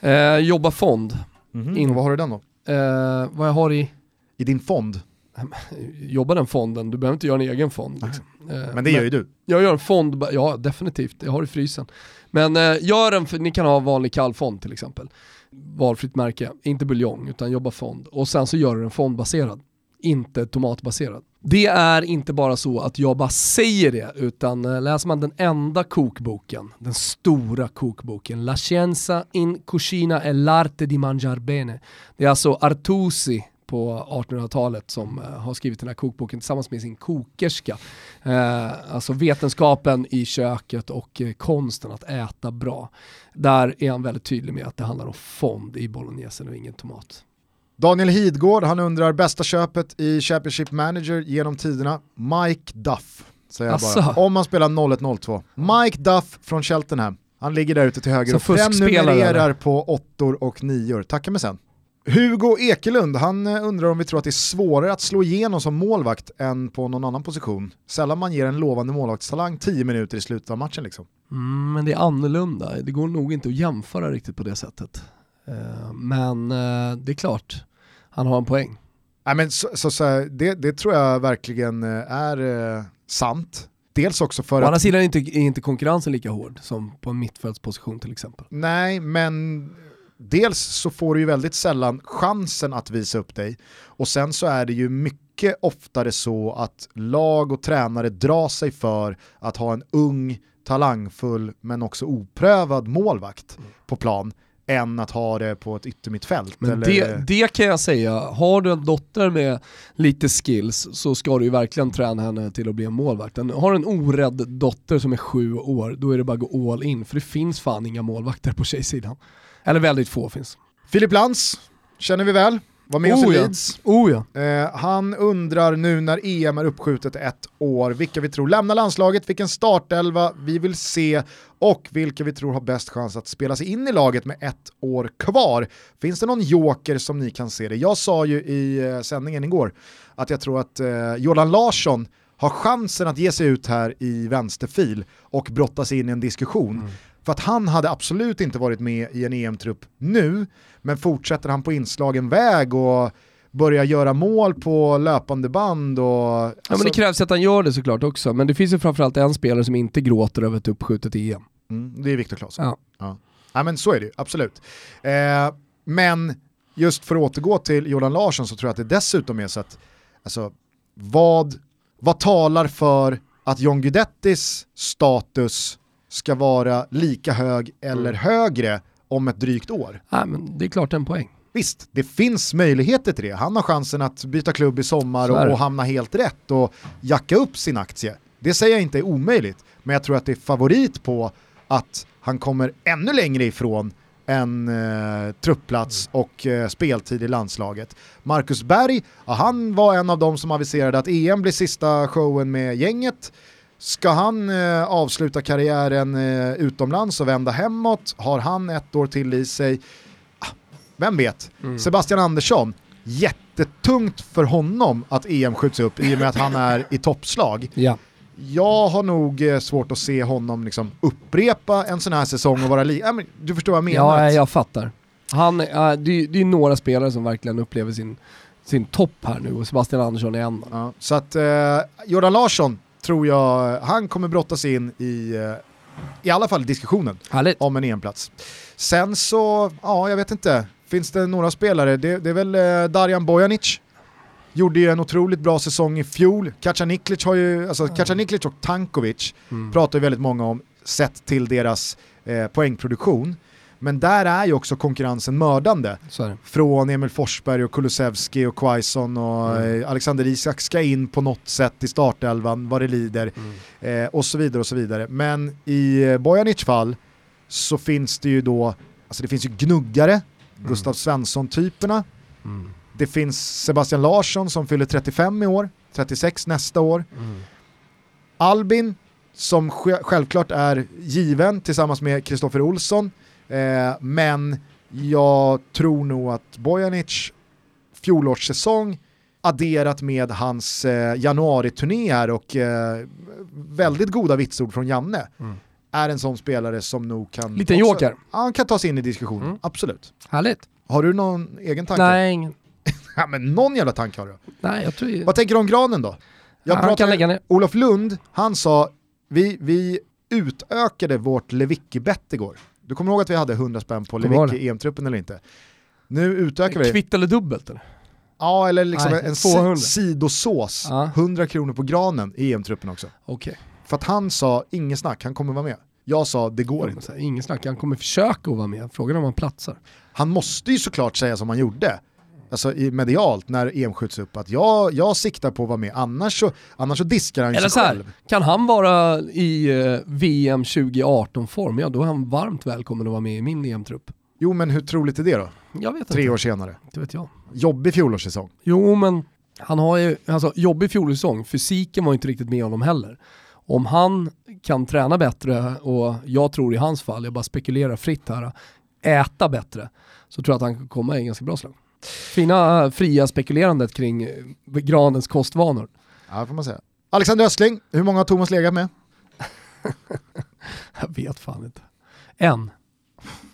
Eh, jobba fond. Mhm. In- Och vad har du den då? eh, vad jag har i, I din fond. jobba den fonden, du behöver inte göra en egen fond. Liksom. Eh, Men det gör ju du. Jag gör en fond, ja definitivt, jag har i frysen. Men eh, gör en, ni kan ha vanlig kallfond till exempel. Valfritt märke, inte buljong utan jobba fond. Och sen så gör du den fondbaserad, inte tomatbaserad. Det är inte bara så att jag bara säger det, utan eh, läser man den enda kokboken, den stora kokboken, La Scienza in Cucina e l'arte di mangiar bene. Det är alltså Artusi på 1800-talet som eh, har skrivit den här kokboken tillsammans med sin kokerska. Eh, alltså vetenskapen i köket och eh, konsten att äta bra. Där är han väldigt tydlig med att det handlar om fond i bolognesen och ingen tomat. Daniel Hidgård, han undrar bästa köpet i Championship Manager genom tiderna. Mike Duff, säger jag bara. Asså? Om man spelar 0102. Mike Duff från Cheltenham. Han ligger där ute till höger och prenumererar på åttor och nior. Tackar mig sen. Hugo Ekelund, han eh, undrar om vi tror att det är svårare att slå igenom som målvakt än på någon annan position. Sällan man ger en lovande målvaktstalang 10 minuter i slutet av matchen liksom. Mm, men det är annorlunda, det går nog inte att jämföra riktigt på det sättet. Eh, men eh, det är klart, han har en poäng. Nej, men så, så, så, det, det tror jag verkligen är sant. Dels också för Å andra sidan är inte, är inte konkurrensen lika hård som på en mittfältsposition till exempel. Nej, men dels så får du ju väldigt sällan chansen att visa upp dig och sen så är det ju mycket oftare så att lag och tränare drar sig för att ha en ung, talangfull men också oprövad målvakt på plan än att ha det på ett yttermittfält. Men eller... det, det kan jag säga, har du en dotter med lite skills så ska du ju verkligen träna henne till att bli en målvakt. En- Har du en orädd dotter som är sju år, då är det bara att gå all in, för det finns fan inga målvakter på tjejsidan. Eller väldigt få finns. Filip Lantz känner vi väl, var med oss i Oh ja. Leeds. Oh ja. Eh, han undrar nu när EM är uppskjutet ett år vilka vi tror lämnar landslaget, vilken startelva vi vill se och vilka vi tror har bäst chans att spela sig in i laget med ett år kvar. Finns det någon joker som ni kan se det? Jag sa ju i eh, sändningen igår att jag tror att eh, Jordan Larsson har chansen att ge sig ut här i vänsterfil och brottas in i en diskussion. För att han hade absolut inte varit med i en EM-trupp nu, men fortsätter han på inslagen väg och börjar göra mål på löpande band och... Ja men alltså- det krävs att han gör det såklart också, men det finns ju framförallt en spelare som inte gråter över ett uppskjutet EM. Mm, det är Viktor Claesson. Ja. Ja. ja men så är det ju, absolut. Eh, men just för att återgå till Jordan Larsson så tror jag att det dessutom är så att, alltså, vad, vad talar för att John Guidettis status ska vara lika hög eller högre om ett drygt år? Nej men det är klart en poäng. Visst, det finns möjligheter till det. Han har chansen att byta klubb i sommar och, och hamna helt rätt och jacka upp sin aktie. Det säger jag inte är omöjligt, men jag tror att det är favorit på att han kommer ännu längre ifrån en eh, truppplats och eh, speltid i landslaget. Marcus Berg, ja, han var en av de som aviserade att EM blir sista showen med gänget. Ska han eh, avsluta karriären eh, utomlands och vända hemåt? Har han ett år till i sig? Ah, Vem vet? Sebastian Andersson, jättetungt för honom att EM skjuts upp i och med att han är i toppslag. Ja. Jag har nog eh, svårt att se honom liksom upprepa en sån här säsong och vara li- ja, men Du förstår vad jag menar? Ja, jag fattar. Han, äh, det, är- det är några spelare som verkligen upplever sin, sin topp här nu och Sebastian Andersson är en. Ja, så att eh, Jordan Larsson tror jag, han kommer brottas in i, eh, i alla fall diskussionen Härligt. om en EM-plats. Sen så, ja jag vet inte, finns det några spelare? Det, det är väl eh, Darjan Bojanic, gjorde ju en otroligt bra säsong i fjol. Kacaniklic har ju, alltså Kacaniklic och Tankovic Mm. pratar ju väldigt många om sett till deras eh, poängproduktion. Men där är ju också konkurrensen mördande. Från Emil Forsberg och Kulusevski och Quaison och Mm. eh, Alexander Isak ska in på något sätt i startelvan vad det lider Mm. eh, och så vidare och så vidare. Men i eh, Bojanic fall så finns det ju då, alltså det finns ju gnuggare, Gustav Svensson-typerna, Mm. det finns Sebastian Larsson som fyller 35 i år, 36 nästa år. Mm. Albin som sj- självklart är given tillsammans med Kristoffer Olsson. Eh, men jag tror nog att Bojanic fjolårssäsong adderat med hans eh, januari-turné här och eh, väldigt goda vitsord från Janne Mm. är en sån spelare som nog kan... Liten också- joker. Ja, han kan ta sig in i diskussionen, Mm. absolut. Härligt. Har du någon egen tanke? Nej, ingen. Ja, men någon jävla tanke har du. Nej, jag tror... Vad tänker du om granen då? Jag Han kan lägga ner. Olof Lund, han sa, vi, vi utökade vårt Lewicki-bett igår. Du kommer ihåg att vi hade 100 spänn på Lewicki i EM-truppen eller inte? Nu utökar vi. Kvitt eller dubbelt eller? Ja, eller liksom Nej, en 200. si- sidosås. Ja. 100 kronor på granen i EM-truppen också. Okej. För att han sa, ingen snack, han kommer vara med. Jag sa, det går inte. Okay. Ingen snack, han kommer försöka att vara med. Frågan är om han platsar. Han måste ju såklart säga som han gjorde. Alltså i medialt när EM skjuts upp att jag, jag siktar på att vara med, annars så, annars så diskar han Eller sig så här, själv. kan han vara i eh, VM 2018-form, ja då är han varmt välkommen att vara med i min EM-trupp. Jo men hur troligt är det då? Jag vet Tre inte. år senare. Det vet jag. Jobbig fjolårssäsong. Jo men han har ju, alltså jobbig fjolårssäsong, fysiken var inte riktigt med honom heller. Om han kan träna bättre och jag tror i hans fall, jag bara spekulerar fritt här, äta bättre, så tror jag att han kan komma i ganska bra slag. Fina fria spekulerandet kring eh, Granens kostvanor. Ja får man säga. Alexander Östling, hur många har Thomas legat med? Jag vet fan inte. En,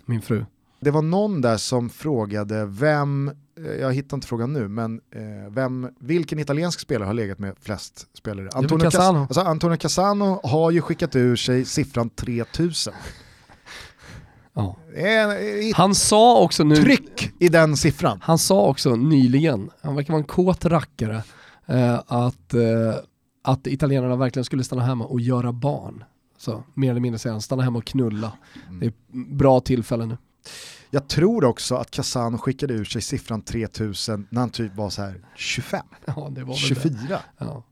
min fru. Det var någon där som frågade vem, eh, jag hittar inte frågan nu, men eh, vem, vilken italiensk spelare har legat med flest spelare? Antonio, Cas- Cassano. alltså, Antonio Cassano har ju skickat ur sig siffran 3000. Ja. Ett Han sa också nu... tryck i den siffran. Han sa också nyligen, han verkar vara en kåt rackare, eh, att, eh, att italienarna verkligen skulle stanna hemma och göra barn. Så mer eller mindre säger han, stanna hemma och knulla. Det är bra tillfälle nu. Jag tror också att Cassano skickade ur sig siffran 3000 när han typ var så här 25, Ja, det var väl det. 24. Ja.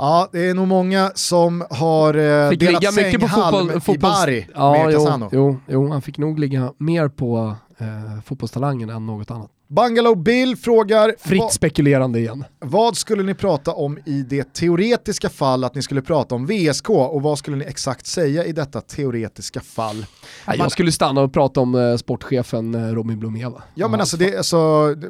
Ja, det är nog många som har eh, Fick delat ligga mycket på fotboll, i fotbolls... Bari ja, med jo, Cassano. jo, jo, han fick nog ligga mer på eh, fotbollstalangen än något annat. Bungalow Bill frågar, Fritt spekulerande igen. vad skulle ni prata om i det teoretiska fall att ni skulle prata om VSK och vad skulle ni exakt säga i detta teoretiska fall? Nej, Man- jag skulle stanna och prata om eh, sportchefen eh, Robin Blomé va? Ja men alltså, det, alltså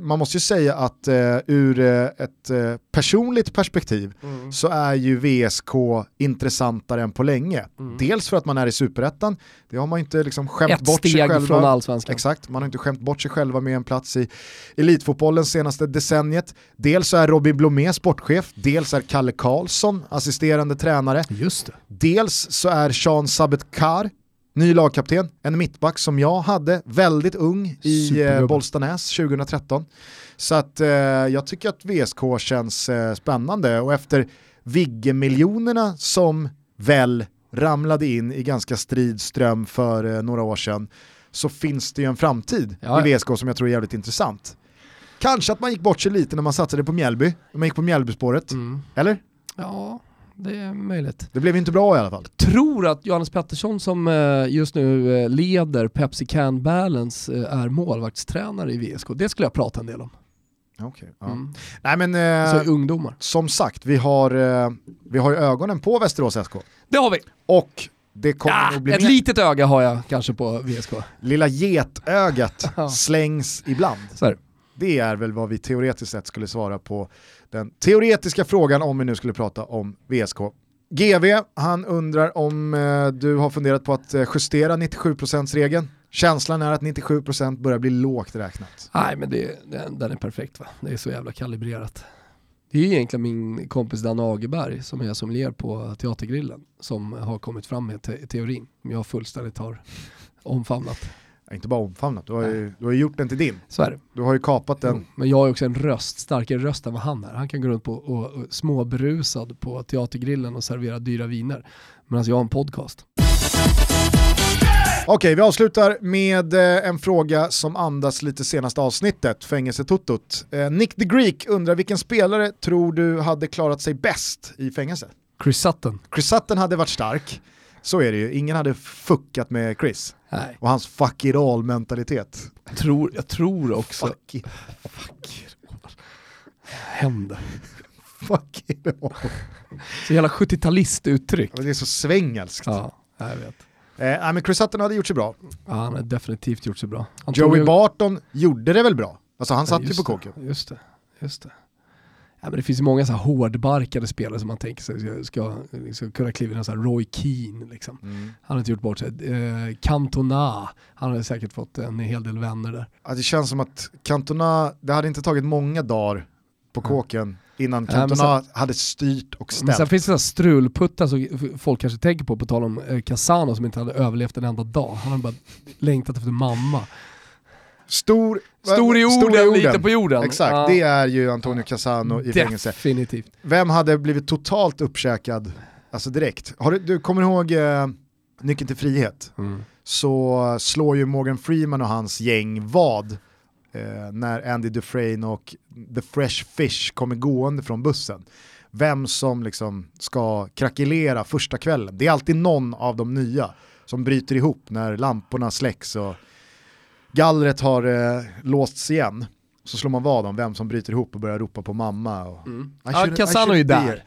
man måste ju säga att eh, ur eh, ett eh, personligt perspektiv Mm. så är ju VSK intressantare än på länge. Dels för att man är i superettan, det har man ju inte liksom skämt Ett bort sig steg själva. från allsvenskan. Exakt, man har inte skämt bort sig själva med en plats i elitfotbollen senaste decenniet. Dels så är Robin Blomé sportchef, dels är Kalle Karlsson assisterande tränare, Just det. dels så är Sean Sabetkar ny lagkapten, en mittback som jag hade väldigt ung i eh, Supergubbe. Bollstanäs 2013. Så att eh, jag tycker att VSK känns eh, spännande och efter Vigge-miljonerna som väl ramlade in i ganska strid ström för eh, några år sedan så finns det ju en framtid Ja, i. VSK som jag tror är jävligt intressant. Kanske att man gick bort sig lite när man satsade på Mjällby, när man gick på Mjällbyspåret, Mm. eller? Ja, det är möjligt. Det blev inte bra i alla fall. tror att Johannes Pettersson som eh, just nu eh, leder Pepsi Can Balance eh, är målvaktstränare i VSK. Det skulle jag prata en del om. Okay, ja. Mm. Nej men eh, Så ungdomar. som sagt, vi har, eh, vi har ögonen på Västerås SK. Det har vi. Och det kommer Ja, att bli ett mer. litet öga har jag kanske på VSK. Lilla getögat slängs ibland. Det. Det är väl vad vi teoretiskt sett skulle svara på den teoretiska frågan om vi nu skulle prata om VSK. GV, han undrar om eh, du har funderat på att eh, justera 97%-regeln. Känslan är att 97% börjar bli lågt räknat. Nej men det, den, den är perfekt va. Det är så jävla kalibrerat. Det är egentligen min kompis Dan Agerberg som är sommelier på Teatergrillen som har kommit fram med te teorin som jag fullständigt har omfamnat. Ja, Inte bara omfamnat, du har, ju, du har ju gjort den till din. Så är det. Du har ju kapat den. Jo, Men jag har också en röst, starkare röst än vad han är. Han kan gå runt på och, och småberusad på Teatergrillen och servera dyra viner. Medan jag har en podcast. Okej, vi avslutar med eh, en fråga som andas lite senaste avsnittet, fängelsetotot. Eh, Nick the Greek undrar vilken spelare tror du hade klarat sig bäst i fängelse? Chris Sutton. Chris Sutton hade varit stark, så är det ju. Ingen hade fuckat med Chris Nej, och hans fuck it all mentalitet. jag tror, jag tror också... Fuck it, Fuck. Händer. fuck it all. Så jävla 70-talistuttryck. Men Det är så svengelskt. Ja, jag vet. Eh, men Chris Sutton hade gjort sig bra. Ja, han har definitivt gjort sig bra. Tog Joey ju- Barton gjorde det väl bra? Alltså han Ja, satt ju just på kåken. Just det, just det. Ja, men det finns ju många så här hårdbarkade spelare som man tänker sig ska, ska, ska kunna kliva in, så här Roy Keane. Liksom. Mm. Han har inte gjort bort sig. Eh, Cantona, han har säkert fått en hel del vänner där. Ja, det känns som att Cantona, det hade inte tagit många dagar på kåken innan Cantona hade styrt och Men sen ställt. finns det så här strulputtar som folk kanske tänker på, på tal om eh, Casano som inte hade överlevt en enda dag. Han hade bara längtat efter mamma. Stor, Stor i orden, lite på jorden. Exakt, Ja. det är ju Antonio Cassano i fängelse. Definitivt. Vem hade blivit totalt uppkäkad, alltså direkt? Har du, du kommer ihåg eh, Nyckeln till frihet? Mm. Så slår ju Morgan Freeman och hans gäng vad eh, när Andy Dufresne och The Fresh Fish kommer gående från bussen. Vem som liksom ska krackelera första kvällen. Det är alltid någon av de nya som bryter ihop när lamporna släcks och gallret har eh, låsts igen. Så slår man vad om vem som bryter ihop och börjar ropa på mamma. Och, shouldn't- I Casano är där.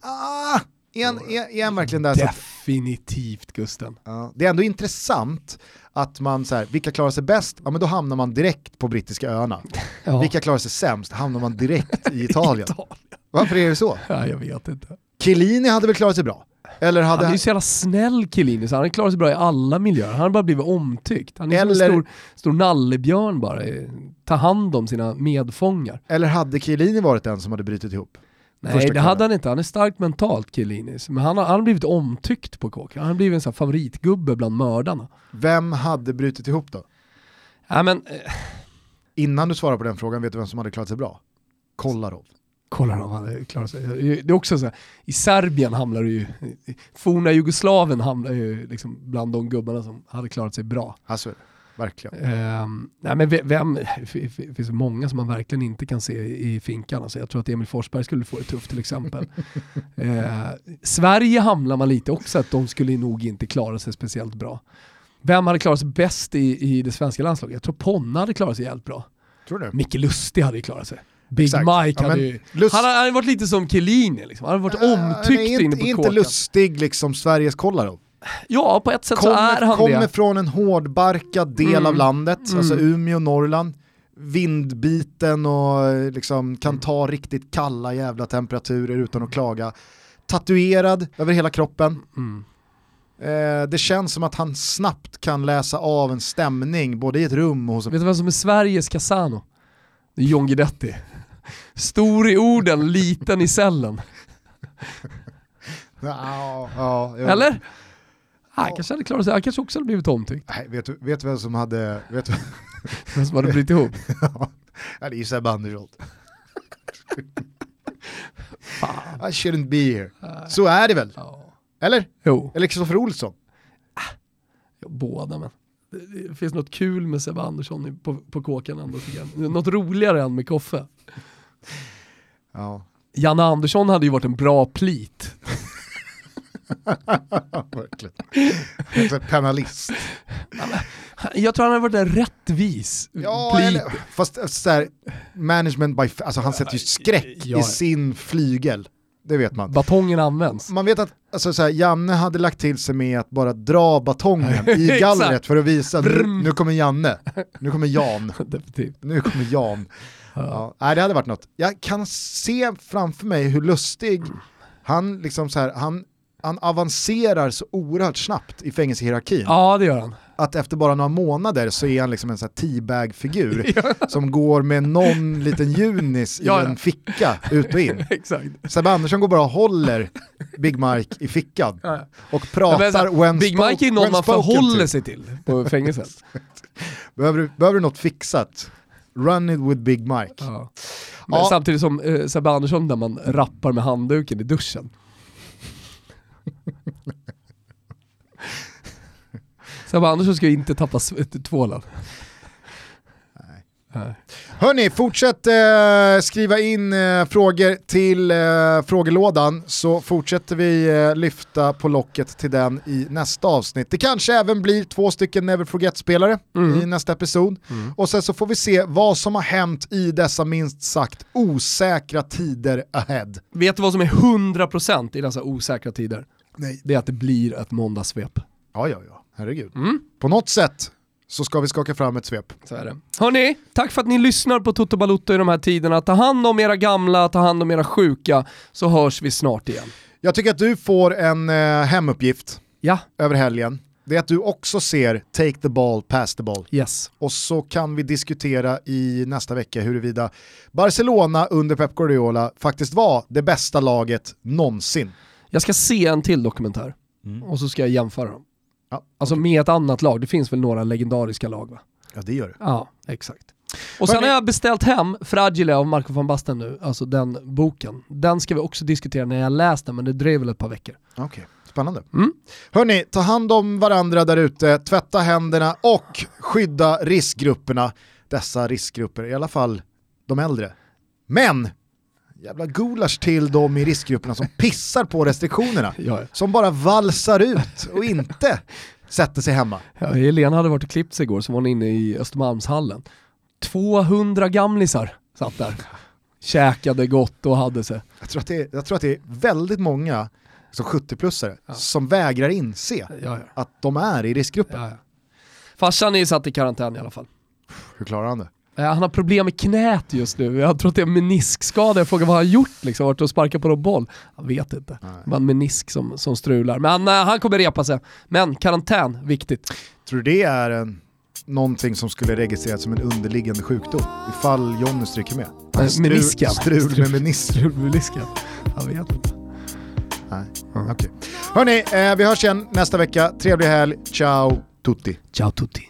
Ah, är, han, är, är han verkligen där? Definitivt Gusten. ja, det är ändå intressant att man, så här, vilka klarar sig bäst? Ja men då hamnar man direkt på brittiska öarna. Ja. Vilka klarar sig sämst? Hamnar man direkt i Italien. Italien. Varför är det så? Ja, jag vet inte. Chiellini hade väl klarat sig bra? Eller hade Han är ju så jävla snäll Chiellini, så han har klarat sig bra i alla miljöer. Han har bara blivit omtyckt. Han är som Eller- en stor, stor nallebjörn bara. eh, Ta hand om sina medfångar. eller hade Chiellini varit den som hade brutit ihop? Nej det hade han inte, han är starkt mentalt Chiellini. Men han har, han har blivit omtyckt på kåken. Han har blivit en sån favoritgubbe bland mördarna. Vem hade brutit ihop då? Ja, men, eh, Innan du svarar på den frågan, vet du vem som hade klarat sig bra? Kolarov. han hade klarat sig. Det är också så här, i Serbien hamnar du ju, forna Jugoslavien hamnar ju liksom bland de gubbarna som hade klarat sig bra. Alltså, verkligen. Ehm, nej men ve- vem, det finns många som man verkligen inte kan se i finkan. Alltså jag tror att Emil Forsberg skulle få det tufft till exempel. Eh, Sverige hamnar man lite också att de skulle nog inte klara sig speciellt bra. Vem hade klarat sig bäst i, i det svenska landslaget? Jag tror Ponna hade klarat sig jävligt bra. Tror du? Micke Lustig hade klarat sig. Big Exakt. Mike hade ju... Lust- Han hade, varit lite som Chiellini liksom. Han hade varit omtyckt Nej, inte, inne på Inte kåken. lustig liksom Sveriges Kolarov. Ja, på ett sätt så är Kommer, han kommer det. från en hårdbarkad del Mm. av landet, Mm. alltså Umeå, Norrland. Vindbiten och eh, liksom kan ta riktigt kalla jävla temperaturer utan att klaga. Tatuerad över hela kroppen. Mm. Eh, det känns som att han snabbt kan läsa av en stämning både i ett rum och hos en... Vet du vem som är Sveriges Casano? Det är John Guidetti. Stor i orden, liten i cellen. Ja, ja, jo. Eller? Han kanske hade klarat sig, han kanske också hade blivit omtyckt. Nej, vet, du, vet vem som hade... Vet du, Vem som hade brutit ihop. ja, det är ju Sebbe Andersson. I shouldn't be here. Så är det väl? Ja. Eller? Jo, Eller Kristoffer Olsson? ja, båda men. Det, det finns något kul med Sebbe Andersson på, på kåken ändå tycker jag. Något roligare än med Koffe. Ja, Janne Andersson hade ju varit en bra plit. verkligen. Alltså, Penalist. Jag tror han hade varit en rättvis Ja, eller, fast så här, management by, alltså han sätter ju skräck Ja. i sin flygel. Det vet man. Batongen används. Man vet att alltså, så här, Janne hade lagt till sig med att bara dra batongen i gallret för att visa att nu, kommer Janne, nu kommer Jan, nu kommer Jan. Ja. Nej, det hade varit något. Jag kan se framför mig hur lustig, han liksom så här, han, han avancerar så oerhört snabbt i fängelsehierarkin. Ja det gör han. att efter bara några månader så är han liksom en sån här teabag-figur som går med någon liten junis i Ja, ja. en ficka ut och in. Exakt. Sebbe Andersson går bara och håller Big Mike i fickan Ja, ja. och Ja, pratar men här, when Big Mike är någon when man förhåller sig till på fängelset. Behöver, du- behöver du något fixat? Run it with Big Mike. Ja. Men Ja. samtidigt som eh, Sebbe Andersson där man rappar med handduken i duschen. Sebbe Andersson ska inte tappa tvålen. Nej. Hörni, fortsätt eh, skriva in eh, frågor till eh, frågelådan så fortsätter vi eh, lyfta på locket till den i nästa avsnitt. Det kanske även blir två stycken Never Forget-spelare Mm. i nästa episod. Och sen så får vi se vad som har hänt i dessa minst sagt osäkra tider ahead. Vet du vad som är 100% i dessa osäkra tider? Nej. Det är att det blir ett måndagssvep. Ja, ja, ja, herregud. Mm. På något sätt så ska vi skaka fram ett svep. Så är det. Hörni, tack för att ni lyssnar på Toto Balutto i de här tiderna. Ta hand om era gamla, ta hand om era sjuka, så hörs vi snart igen. Jag tycker att du får en eh, hemuppgift Ja, över helgen. Det är att du också ser Take the ball, pass the ball. yes. Och så kan vi diskutera i nästa vecka huruvida Barcelona under Pep Guardiola faktiskt var det bästa laget någonsin. Jag ska se en till dokumentär och så ska jag jämföra dem. Ja, Alltså med ett annat lag, det finns väl några legendariska lag va? ja det gör det. Ja, exakt. Och sen har jag beställt hem Fragile av Marco van Basten nu, alltså den boken. Den ska vi också diskutera när jag läst den, men det dröjer väl ett par veckor. Okej, spännande. Mm. Hörni, ta hand om varandra där ute, tvätta händerna och skydda riskgrupperna. Dessa riskgrupper, i alla fall de äldre. Men, jävla gulasch till de i riskgrupperna som pissar på restriktionerna. Ja, Som bara valsar ut och inte sätter sig hemma. ja. Helena hade varit och klippt sig igår, så var hon inne i Östermalmshallen. 200 gamlisar satt där. Käkade gott och hade sig. Jag tror att det är, jag tror att det är väldigt många som 70-plussare som vägrar inse Ja, ja. att de är i riskgruppen. Ja, ja. Farsan är satt i karantän i alla fall. Hur klarar han det? Eh, Han har problem med knät just nu. Jag tror att det är en meniskskada. Jag frågar vad han har gjort liksom. Varit och sparkat på någon boll. Jag vet inte. Det var en menisk som, som strular. Men eh, han kommer repa sig. Men karantän, viktigt. Tror du det är en, någonting som skulle registreras som en underliggande sjukdom? Ifall Jonny stryker med? Eh, menisken. Strul med menisken. Strul med menisken. Jag vet inte. Nej. Okej. Hörni, eh, vi hörs igen nästa vecka. Trevlig helg. Ciao tutti. Ciao tutti.